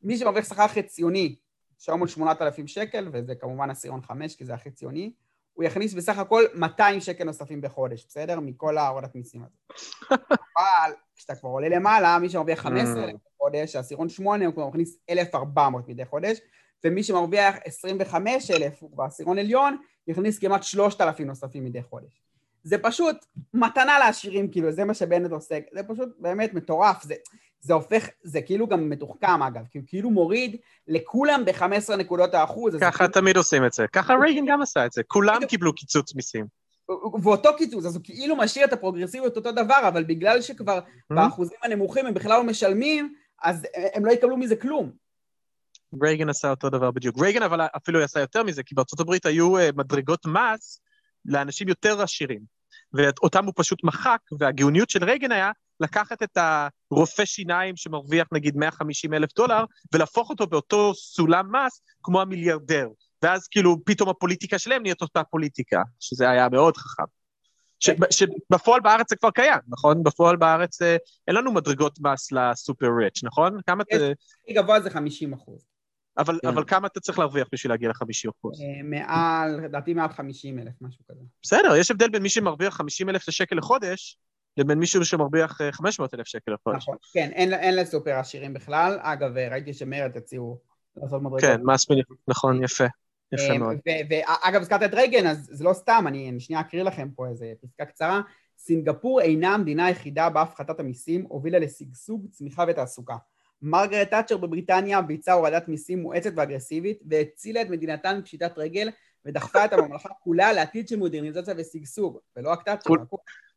מי שמרוויח שכר חציוני, שהיום הוא 8,000 שקל, וזה כמובן עשירון 5, כי זה החציוני, הוא יכניס בסך הכל 200 שקל נוספים בחודש, בסדר? מכל ההורדת מיסים הזה. אבל כשאתה כבר עולה למעלה, מי שמרוויח 15,000 בחודש, העשירון 8, הוא כבר מכניס 1,400 מדי חודש, ומי שמרוויח 25,000, הוא בעשירון עליון, יכניס כמעט 3,000 נוספים מדי חודש. זה פשוט מתנה לעשירים, כאילו, זה מה שבנט עושה, זה פשוט באמת מטורף, זה, זה הופך, זה כאילו גם מתוחכם אגב, כי הוא כאילו מוריד לכולם ב-15 נקודות האחוז. ככה תמיד עושים את זה. ככה רייגן גם עשה את זה. כולם קיבלו קיצוץ מיסים. ואותו קיצוץ, אז הוא כאילו משאיר את הפרוגרסיביות אותו דבר, אבל בגלל שכבר באחוזים הנמוכים הם בכלל לא משלמים, אז הם לא יקבלו מזה כלום. רייגן עשה אותו דבר בדיוק. רייגן אבל אפילו עשה יותר מזה, כי בארצות הברית היו אה, מדרגות מס לאנשים יותר עשירים. ואותם הוא פשוט מחק, והגאוניות של רייגן היה לקחת את הרופא שיניים שמרוויח נגיד 150 אלף דולר, ולהפוך אותו באותו סולם מס כמו המיליארדר. ואז כאילו פתאום הפוליטיקה שלהם נהיית אותה פוליטיקה, שזה היה מאוד חכם. ש- שבפועל בארץ זה כבר קיים, נכון? בפועל בארץ אה, אין לנו מדרגות מס לסופר ריץ', נכון? כמה. הכי גבוה זה 50 אחוז. אבל, כן. אבל כמה אתה צריך להרוויח בשביל להגיע ל-50 אחוז? אה, מעל, לדעתי מעל 50 אלף, משהו כזה. בסדר, יש הבדל בין מי שמרוויח 50 אלף שקל לחודש, לבין מישהו שמרוויח אה, 500 אלף שקל לחודש. נכון, כן, אין, אין לסופר עשירים בכלל. אגב, ראיתי שמרד הציעו לעשות מדרגות. כן, מס מניח, נכון, יפה. יפה אה, מאוד. ואגב, הזכרת את רייגן, אז זה לא סתם, אני שנייה אקריא לכם פה איזה פסקה קצרה. סינגפור אינה המדינה היחידה בה הפחתת המיסים הובילה לשגשוג, צמיחה ותעסוקה. מרגרט תאצ'ר בבריטניה ביצעה הורדת מיסים מואצת ואגרסיבית, והצילה את מדינתן מפשיטת רגל, ודחפה את הממלכה כולה לעתיד של מודרניזציה ושגשוג, ולא רק תאצ'ר.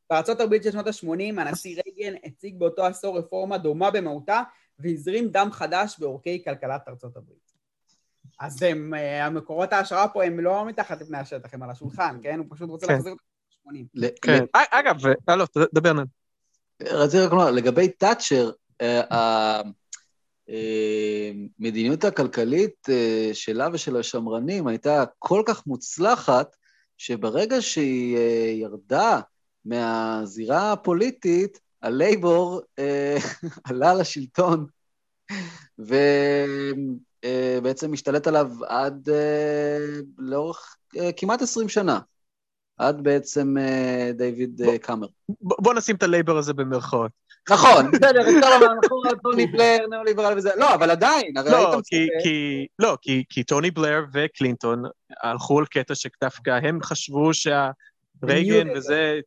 בארצות הברית של שנות ה-80, הנשיא רייגן הציג באותו עשור רפורמה דומה במהותה, והזרים דם חדש בעורקי כלכלת ארצות הברית. אז הם, אה, המקורות ההשראה פה הם לא מתחת לפני השטח, הם על השולחן, כן? הוא פשוט רוצה כן. להחזיר אותם ל-80. ל- כן. אה, אגב, אה, לא, דבר נד. רציתי רק לומר, לגבי תאצ'ר, המדיניות הכלכלית אה, שלה ושל השמרנים הייתה כל כך מוצלחת, שברגע שהיא אה, ירדה מהזירה הפוליטית, הלייבור אה, עלה לשלטון, ובעצם השתלט עליו עד אה, לאורך אה, כמעט 20 שנה. עד בעצם אה, דיוויד אה, קמרון. בוא נשים את הלייבור הזה במרכאות. נכון, בסדר, אפשר לומר, נכון, טוני בלייר, ניאו-ליברל וזה, לא, אבל עדיין, הרי היית לא, מצפה... כי, כי, לא כי, כי טוני בלר וקלינטון הלכו על קטע שדווקא הם חשבו שהרייגן בניו- וזה,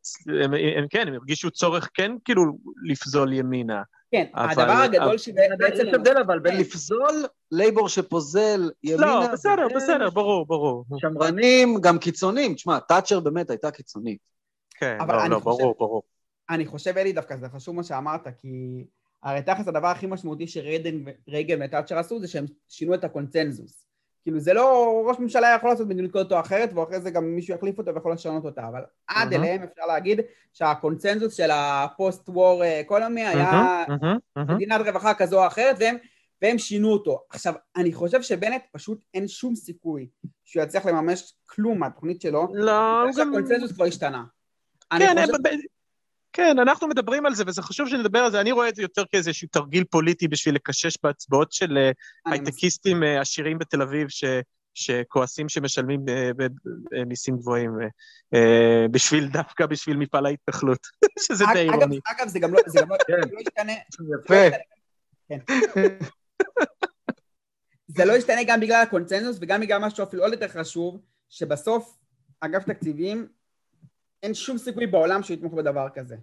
הם, הם, כן, הם הרגישו צורך כן כאילו לפזול ימינה. כן, אבל- הדבר הגדול אבל- שבעצם... יש הבדל אבל בין לפזול, לייבור שפוזל ימינה, לא, בסדר, בסדר, ברור, ברור. שמרנים, גם קיצוניים. תשמע, תאצ'ר באמת הייתה קיצונית. כן, לא, לא, חושב- ברור, ברור. אני חושב, אלי, דווקא זה חשוב מה שאמרת, כי הרי תכלס הדבר הכי משמעותי שרייגן ותאצ'ר עשו זה שהם שינו את הקונצנזוס. כאילו זה לא, ראש ממשלה יכול לעשות מדיניות כזאת או אחרת, ואחרי זה גם מישהו יחליף אותו ויכול לשנות אותה, אבל עד אהה. אליהם אפשר להגיד שהקונצנזוס של ה post-war economy היה מהמם, מהמם, מהמם. מדינת רווחה כזו או אחרת, והם, והם שינו אותו. עכשיו, אני חושב שבנט פשוט אין שום סיכוי שהוא יצליח לממש כלום מהתוכנית שלו, לא, בגלל גם... שהקונצנזוס כבר השתנה. כן, חושב- כן, אנחנו מדברים על זה, וזה חשוב שנדבר על זה. אני רואה את זה יותר כאיזשהו תרגיל פוליטי בשביל לקשש בהצבעות של אה. הייטקיסטים אה, עשירים בתל אביב, ש... שכועסים שמשלמים אה, מיסים גבוהים, בשביל, דווקא בשביל מפעל ההתנחלות, שזה די אירוני. אגב, זה גם לא, זה גם לא, כן. לא ישתנה, יפה. זה לא ישתנה גם בגלל הקונצנזוס וגם בגלל משהו אפילו עוד יותר חשוב, שבסוף אגף תקציבים, אין שום סיכוי בעולם שהוא יתמוך בדבר כזה.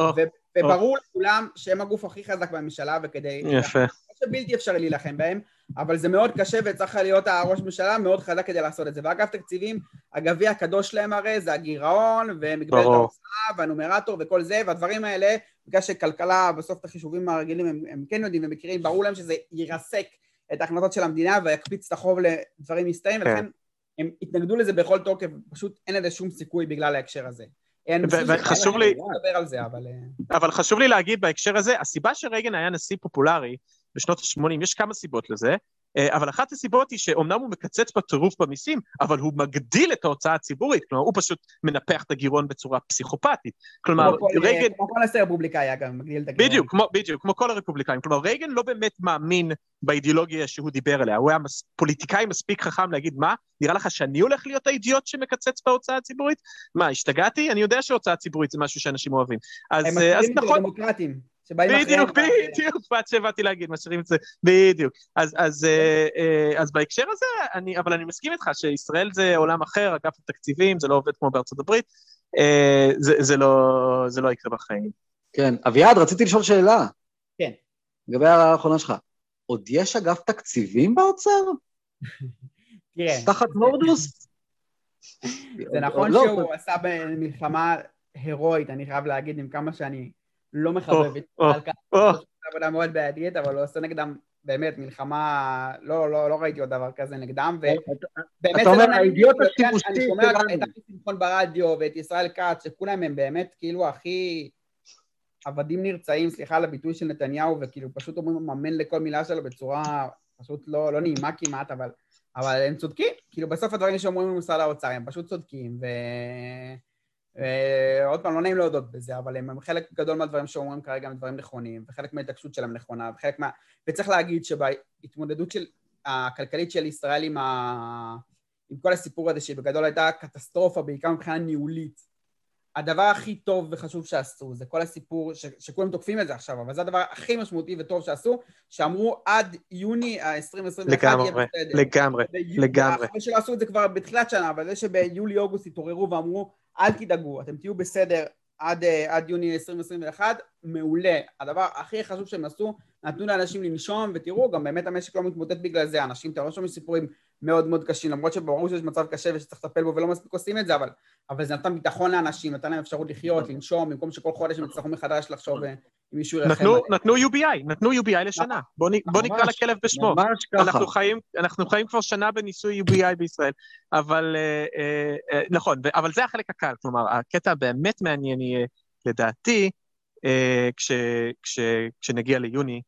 ו- וברור לכולם שהם הגוף הכי חזק בממשלה, וכדי... יפה. לא שבלתי אפשרי להילחם בהם, אבל זה מאוד קשה וצריך להיות הראש ממשלה מאוד חזק כדי לעשות את זה. ואגף תקציבים, הגביע הקדוש להם הרי זה הגירעון ומגבלת. ההוצאה והנומרטור וכל זה, והדברים האלה, בגלל שכלכלה, בסוף את החישובים הרגילים הם, הם כן יודעים ומכירים, ברור להם שזה ירסק את ההכנסות של המדינה ויקפיץ את החוב לדברים מסתיים, כן. ולכן הם התנגדו לזה בכל תוקף, פשוט אין לזה שום סיכוי בגלל ההקשר הזה. וחשוב לי- נדבר על זה, אבל... אה, אבל חשוב לי להגיד בהקשר הזה, הסיבה שרייגן היה נשיא פופולרי בשנות ה-80, יש כמה סיבות לזה, אבל אחת הסיבות היא שאומנם הוא מקצץ בטירוף במיסים, אבל הוא מגדיל את ההוצאה הציבורית, כלומר הוא פשוט מנפח את הגירעון בצורה פסיכופתית. כלומר, כמו כל- רייגן... כמו כל נשיא רפובליקאי, אגב, מגדיל את הגירעון. בדיוק, כמו, בדיוק, כמו כל הרפובליקאים. כלומר, רייגן לא באמת מאמין באידיאולוגיה שהוא דיבר עליה. הוא היה מס, פוליטיקאי מספיק חכם להגיד, מה, נראה לך שאני הולך להיות האידיוט שמקצץ בהוצאה הציבורית? מה, השתגעתי? אני יודע שהוצאה ציבורית זה משהו שאנשים אוהבים. אז, אה, אז נכון, שבאים אחריהם. בדיוק, בדיוק, מה שבאתי להגיד, משאירים את זה, בדיוק. אז, אז, אה, אה, אז בהקשר הזה, אני, אבל אני מסכים איתך שישראל זה עולם אחר, אגף התקציבים, זה לא עובד כמו בארצות הברית, אה, זה, זה, לא, זה לא יקרה בחיים. כן. אביעד, רציתי לשאול שאלה. כן. לגבי ההערה האחרונה שלך. עוד יש אגף תקציבים באוצר? תראה, תחת הורדוס? זה נכון לא, שהוא עשה מלחמה הירואית, אני חייב להגיד, עם כמה שאני לא מחבב את על כך, עבודה מאוד בעייתית, אבל הוא עושה נגדם באמת מלחמה, לא, לא, לא ראיתי עוד דבר כזה נגדם, ובאמת אתה זה אומר, לא האידיוט השימושי אני שומע. את אבי שמחון ברדיו ואת ישראל כץ, שכולם הם באמת כאילו הכי עבדים נרצעים, סליחה על הביטוי של נתניהו, וכאילו פשוט אומרים אמן לכל מילה שלו בצורה פשוט לא, לא נעימה כמעט, אבל, אבל הם צודקים, כאילו בסוף הדברים שאומרים במשרד האוצר הם פשוט צודקים, ו... ועוד פעם, לא נעים להודות בזה, אבל הם, הם חלק גדול מהדברים שאומרים כרגע הם דברים נכונים, וחלק מההתעקשות שלהם נכונה, וחלק מה... וצריך להגיד שבהתמודדות של, הכלכלית של ישראל עם, ה... עם כל הסיפור הזה, שבגדול הייתה קטסטרופה, בעיקר מבחינה ניהולית, הדבר הכי טוב וחשוב שעשו, זה כל הסיפור, ש... שכולם תוקפים את זה עכשיו, אבל זה הדבר הכי משמעותי וטוב שעשו, שאמרו עד יוני ה-2021 לגמרי. לגמרי, לגמרי. אחרי שלא עשו את זה כבר בתחילת שנה, אבל זה שביולי-אוגוסט התעוררו ואמרו, אל תדאגו, אתם תהיו בסדר עד, אה, עד יוני 2021, מעולה. הדבר הכי חשוב שהם עשו, נתנו לאנשים לנשום, ותראו, גם באמת המשק לא מתמוטט בגלל זה, אנשים, אתם לא שומעים סיפורים מאוד מאוד קשים, למרות שברור שיש מצב קשה ושצריך לטפל בו ולא מספיק עושים את זה, אבל, אבל זה נתן ביטחון לאנשים, נתן להם אפשרות לחיות, לנשום, במקום שכל חודש הם יצטרכו מחדש לחשוב אה, אם מישהו ירחם נתנו. נתנו UBI, נתנו UBI לשנה. בוא, בוא נקרא לכלב בשמו. ממש ככה. אנחנו חיים, אנחנו חיים כבר שנה בניסוי UBI בישראל, אבל אה, אה, אה, נכון, אבל זה החלק הקל, כלומר, הקטע הבאמת מעניין יהיה, לדעתי, אה, כש, כש, כשנגיע ליוני,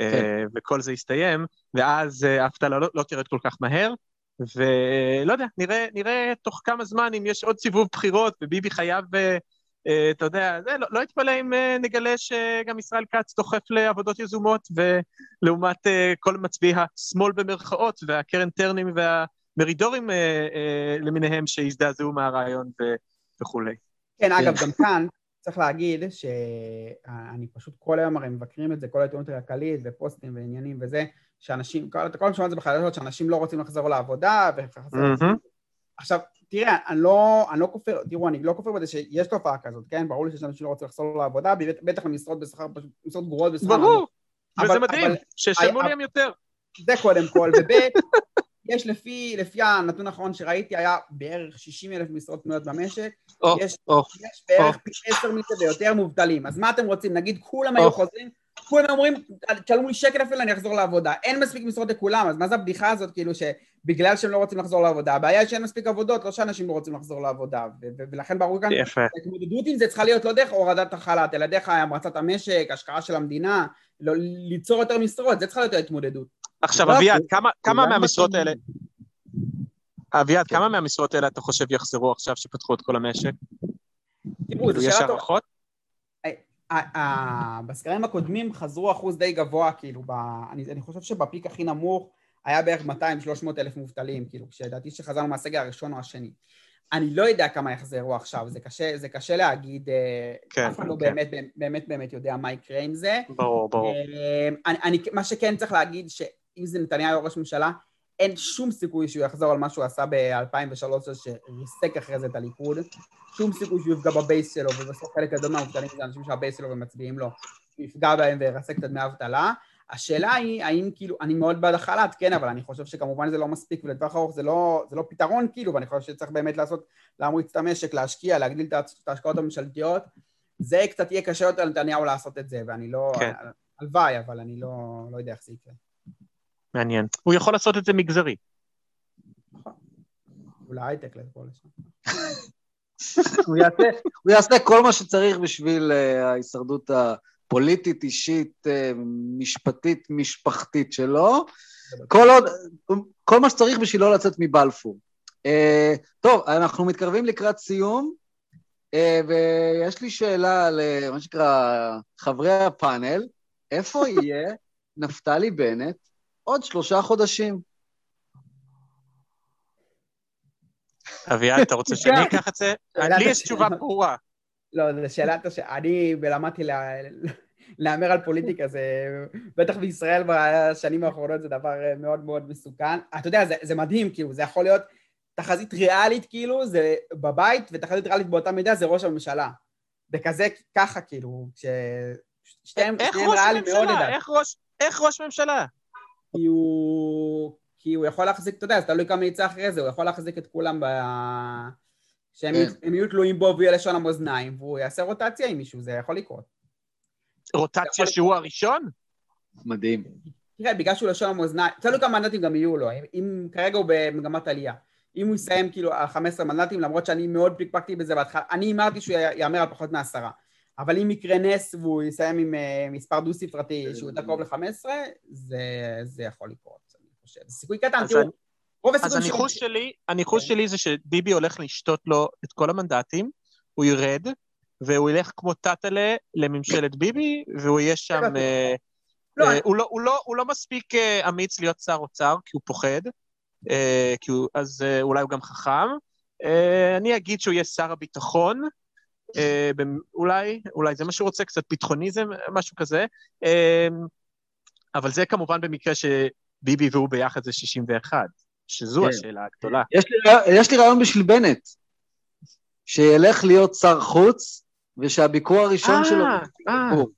אה, כן. וכל זה יסתיים, ואז אה, האבטלה לא, לא תרד כל כך מהר, ולא יודע, נראה, נראה תוך כמה זמן אם יש עוד סיבוב בחירות וביבי חייב, אתה יודע, זה, לא, לא יתפלא אם אה, נגלה שגם ישראל כץ דוחף לעבודות יזומות, ולעומת אה, כל מצביעי השמאל במרכאות, והקרן טרנים והמרידורים אה, אה, למיניהם שהזדעזעו מהרעיון, ו, וכולי. כן, אגב, גם כאן צריך להגיד שאני פשוט כל היום הרי מבקרים את זה, כל העיתונות הכלכלית ופוסטים ועניינים וזה, שאנשים, כל כל שומע את זה בחדשות, שאנשים לא רוצים לחזור לעבודה וחזור... מהמם. עכשיו, תראה, אני לא, אני לא כופר, תראו, אני לא כופר בזה שיש תופעה כזאת, כן? ברור לי שיש אנשים שלא רוצים לחזור לעבודה, בטח- למשרות בשכר, משרות גרועות בשכר. ברור, נמוך. וזה אבל- מדהים, אבל- שישלמו אבל- להם יותר. זה קודם כל, וב' יש לפי, לפי הנתון האחרון שראיתי, היה בערך 60 אלף משרות פנויות במשק, או, יש, או, יש בערך פי עשר מזה ויותר מובטלים. אז מה אתם רוצים? נגיד כולם היו או. חוזרים, כולם אומרים, תשלמו לי שקל אפילו, אני אחזור לעבודה. אין מספיק משרות לכולם, אז מה זה הבדיחה הזאת, כאילו, שבגלל שהם לא רוצים לחזור לעבודה? הבעיה היא שאין מספיק עבודות, לא שאנשים לא רוצים לחזור לעבודה. ולכן ברור כאן. ההתמודדות עם זה צריכה להיות לא דרך הורדת החל"ת, אלא דרך המרצת המשק, השקעה של המדינה, לא, ליצור יותר משרות, זה צריכה להיות ההתמודדות. עכשיו, לא, אביעד, כמה- כמה מהמשרות. האלה... אביעד, כמה מהמשרות האלה אתה חושב יחזרו עכשיו שפתחו את כל המשק? תראו, כאילו, זו יש שאלה טובה. הערכות? בסקרים הקודמים חזרו אחוז די גבוה, כאילו, ב, אני, אני חושב שבפיק הכי נמוך היה בערך 200-300 אלף מובטלים, כאילו, כשלדעתי שחזרנו מהסגר הראשון או השני. אני לא יודע כמה יחזרו עכשיו, זה קשה, זה קשה להגיד, אה, כן, אף אחד לא כן. באמת, באמת באמת יודע מה יקרה עם זה. ברור, ברור. אה, אני, אני, מה שכן צריך להגיד, שאם זה נתניהו ראש ממשלה, אין שום סיכוי שהוא יחזור על מה שהוא עשה ב-2013, שריסק אחרי זה את הליכוד. שום סיכוי שהוא יפגע בבייס שלו, ובסוף חלק גדול מהמובטלים זה אנשים שהבייס שלו ומצביעים לו, הוא יפגע בהם וירסק את דמי האבטלה. השאלה היא, האם כאילו, אני מאוד בעד החל"ת, כן, אבל אני חושב שכמובן זה לא מספיק, ולטווח ארוך זה לא, זה לא פתרון, כאילו, ואני חושב שצריך באמת לעשות, להמריץ את המשק, להשקיע, להגדיל את ההשקעות הממשלתיות. זה קצת יהיה קשה יותר לנתניהו לעשות את זה, ואני לא... כן. הלוואי, אבל אני לא, לא יודע איך זה יקרה. מעניין. הוא יכול לעשות את זה מגזרי. אולי הייטק לפה לשם. הוא יעשה, הוא יעשה כל מה שצריך בשביל uh, ההישרדות הפוליטית, אישית, uh, משפטית, משפחתית שלו. כל עוד, כל מה שצריך בשביל לא לצאת מבלפור. Uh, טוב, אנחנו מתקרבים לקראת סיום, uh, ויש לי שאלה למה שנקרא חברי הפאנל, איפה יהיה נפתלי בנט עוד שלושה חודשים? אביעד, אתה רוצה שאני אקח את זה? לי יש השאלה. תשובה ברורה. לא, זו שאלת הש... אני למדתי לה... להמר על פוליטיקה, זה בטח בישראל בשנים האחרונות זה דבר מאוד מאוד מסוכן. אתה יודע, זה, זה מדהים, כאילו, זה יכול להיות תחזית ריאלית, כאילו, זה בבית, ותחזית ריאלית באותה מידה זה ראש הממשלה. בכזה, ככה, כאילו, כש... שתיהם איך שניהם ראש ריאליים מאוד? לדעתי. איך ראש ממשלה? כי הוא... כי הוא יכול להחזיק, אתה יודע, זה תלוי כמה יצא אחרי זה, הוא יכול להחזיק את כולם ב... שהם כן. יהיו- תלויים בו ויהיה לשון המאזניים, והוא יעשה רוטציה עם מישהו, זה יכול לקרות. רוטציה שהוא הראשון? מדהים. תראה, בגלל שהוא לשון המאזניים, תלוי כמה מנדטים גם יהיו לו, אם, אם כרגע הוא במגמת עלייה. אם הוא יסיים כאילו על 15 מנדטים, למרות שאני מאוד פיקפקתי בזה בהתחלה, אני הימרתי שהוא יאמר על פחות מעשרה. אבל אם יקרה נס והוא יסיים עם uh, מספר דו-ספרתי שהוא יותר קרוב ל-15, זה, זה יכול לקרות, אני חושב. זה סיכוי קטן, תראו, אני- רוב אז הניחוש שלי, הניחוש כן. שלי זה שביבי הולך לשתות לו את כל המנדטים, הוא ירד, והוא ילך כמו טאטלה לממשלת ביבי, והוא יהיה שם... אה, לא, אה, הוא לא- לא- הוא לא מספיק אה, אמיץ להיות שר אוצר, כי הוא פוחד, אה, אז אה, אולי הוא גם חכם. אה, אני אגיד שהוא יהיה שר הביטחון, אה, אולי, אולי זה מה שהוא רוצה, קצת ביטחוניזם, משהו כזה. אה, אבל זה כמובן במקרה שביבי והוא ביחד זה 61, שזו כן. השאלה הגדולה. יש לי, יש לי רעיון בשביל בנט, שילך להיות שר חוץ, ושהביקור הראשון שלו... אה, אה. הוא.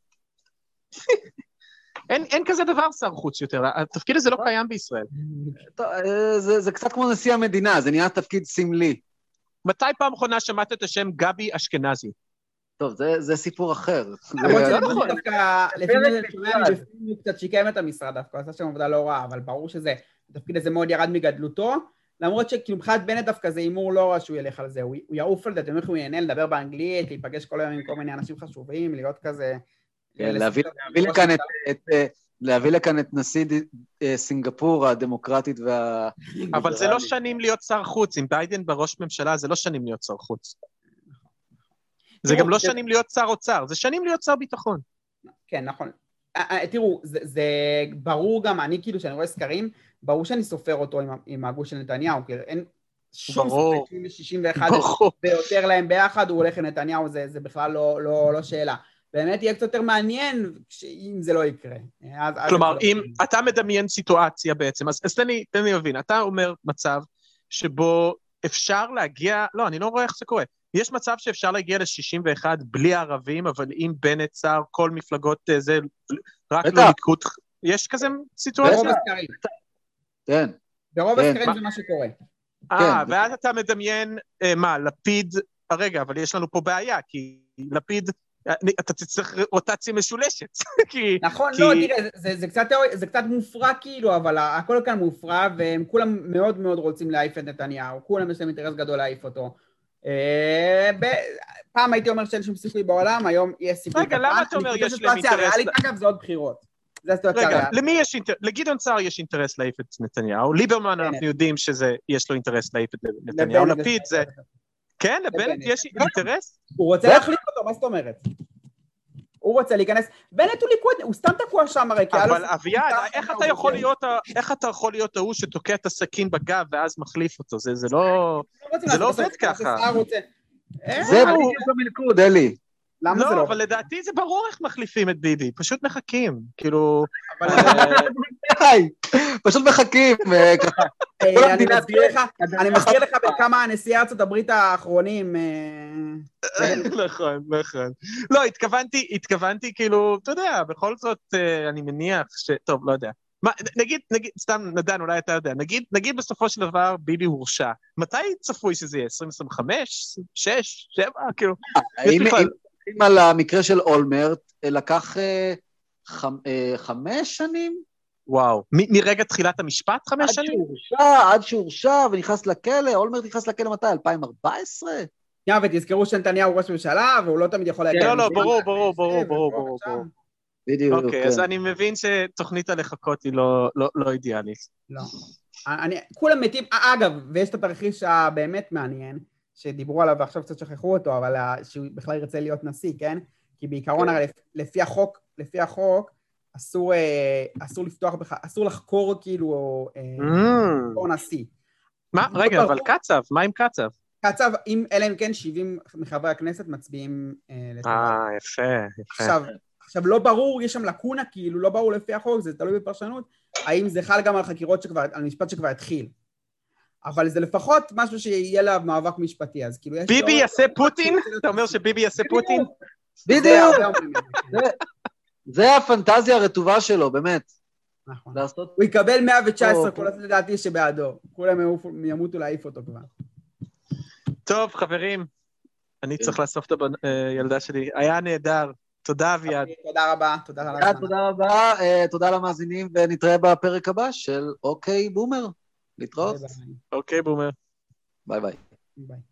אין, אין כזה דבר שר חוץ יותר, התפקיד הזה לא קיים בישראל. אה, זה, זה קצת כמו נשיא המדינה, זה נהיה תפקיד סמלי. מתי פעם אחרונה שמעת את השם גבי אשכנזי? טוב, זה, זה סיפור אחר. למרות זה- דווקא, שומע נפרד. מבפנים הוא קצת שיקם את המשרד דווקא, עשה שם עבודה לא רעה, אבל ברור שזה, התפקיד הזה מאוד ירד מגדלותו, למרות שכאילו מבחינת בנט דווקא זה הימור לא רע שהוא ילך על זה, הוא הוא יעוף על זה, אתם יודעים איך הוא ייהנה לדבר באנגלית, להיפגש כל היום עם כל מיני אנשים חשובים, להיות כזה... כן, להביא, לכאן את, את, אה, להביא לכאן את נשיא ד- אה, סינגפור הדמוקרטית וה... אבל זה לא. שנים להיות שר חוץ, עם ביידן בראש ממשלה זה לא שנים להיות שר חוץ. זה גם לא זה- שנים להיות שר אוצר, זה שנים להיות שר ביטחון. כן, נכון. אה, אה, תראו, זה, זה ברור גם, אני כאילו, כשאני רואה סקרים, ברור שאני סופר אותו עם, עם הגוש של נתניהו, כאילו אין, שום. ספק, אם יש 61 ברור. ויותר להם ביחד, הוא הולך לנתניהו, זה, זה בכלל לא, לא, לא שאלה. באמת יהיה קצת יותר מעניין אם זה לא יקרה. אז, כלומר, אם לא- אתה מדמיין סיטואציה בעצם, אז, אז תן לי, תן לי להבין, אתה אומר מצב שבו אפשר להגיע, לא, אני לא רואה איך זה קורה. יש מצב שאפשר להגיע ל-61 בלי הערבים, אבל עם בנט, סער, כל מפלגות אה, זה, רק. לא ליכוד, יש כזה סיטואציה? ברוב הסקרים, כן. ברוב כן. הסקרים זה מה שקורה. אה, כן. ואז אתה מדמיין, אה, מה, לפיד, רגע, אבל יש לנו פה בעיה, כי לפיד, אתה תצטרך רוטציה משולשת, כי... נכון, כי- לא, תראה, זה, זה, קצת, זה קצת מופרע כאילו, אבל הכל כאן מופרע, והם כולם מאוד מאוד רוצים להעיף את נתניהו, כולם יש להם אינטרס גדול להעיף אותו. אה, פעם הייתי אומר שאין שום סיכוי בעולם, היום יש סיכוי רגע. למה אתה אומר יש להם אינטרס הריאלית, ל- אגב, זה עוד בחירות. זה הסיטואציה רגע. למי יש אינטרס? לגדעון סער יש אינטרס להעיף את נתניהו, ליברמן בנט. אנחנו יודעים שיש לו אינטרס להעיף את נתניהו, לפיד זה... כן, לבנט. יש אינטרס? הוא רוצה להחליף מה זאת אומרת? הוא רוצה להיכנס, בנט הוא ליכוד, הוא סתם תקוע שם הרי, כי היה לו אבל אביעד, איך אתה יכול. להיות איך אתה יכול להיות ההוא שתוקע את הסכין בגב ואז מחליף אותו? זה זה לא... לא זה לא עובד ככה. אה, זה אבל- בדיוק המלכוד, אלי. למה זה לא, לא? אבל לדעתי זה ברור איך מחליפים את ביבי, פשוט מחכים. כאילו... אה, פשוט מחכים, אה, ככה. אה, אני המדינה מזכיר לך, אני מזכיר לך בכמה נשיאי ארצות הברית האחרונים, אה, נכון, נכון. לא, התכוונתי, התכוונתי כאילו, אתה יודע, בכל זאת, אני מניח ש... טוב, לא יודע. מה, נגיד, נגיד, סתם, נדן, אולי אתה יודע, נגיד, נגיד בסופו של דבר ביבי הורשע, מתי צפוי שזה יהיה? 2025? 6? 7? כאילו, יש אם בכלל- אם- אם על המקרה של אולמרט, לקח חמש שנים? וואו. מ- מרגע תחילת המשפט חמש עד שנים? שהורשע, עד שהורשע ונכנס לכלא, אולמרט נכנס לכלא מתי? 2014? שנייה, ותזכרו שנתניהו ראש ממשלה, והוא לא תמיד יכול להגיע... לא, לא. ברור, ברור, ברור, זה, ברור, ופה ברור. ברור. בדיוק, אוקיי, כן. אז אני מבין שתוכנית הלחכות היא לא- לא לא אידיאלית. לא. אני, כולם מתים, אגב, ויש את התרחיש הבאמת מעניין, שדיברו עליו ועכשיו קצת שכחו אותו, אבל שהוא בכלל ירצה להיות נשיא, כן? כי בעיקרון כן. הרי לפ- לפי החוק, לפי החוק, אסור, אה, אסור לפתוח בך, אסור לחקור כאילו, אה, Mm. נשיא. מה? רגע, אבל. קצב, מה עם קצב? קצב, אם, אלא אם כן 70 מחברי הכנסת מצביעים אה, לטובת. אה, יפה, יפה. עכשיו, עכשיו לא ברור, יש שם לקונה, כאילו לא ברור לפי החוק, זה תלוי בפרשנות, האם זה חל גם על חקירות שכבר, על משפט שכבר התחיל. אבל זה לפחות משהו שיהיה עליו מאבק משפטי, אז כאילו יש... ביבי יעשה פוטין? אתה אומר שביבי יעשה פוטין? בדיוק, זה, הפנטזיה הרטובה שלו, באמת. נכון. לעשות... הוא יקבל 119 או, קולות לדעתי שבעדו. כולם ימותו להעיף אותו כבר. טוב, חברים, אני. צריך לאסוף את הילדה שלי. היה נהדר. תודה, אביעד. תודה רבה, תודה על תודה, רבה, אה, תודה למאזינים, ונתראה בפרק הבא של אוקיי בומר. להתראות. אוקיי, בומר. ביי ביי. ביי.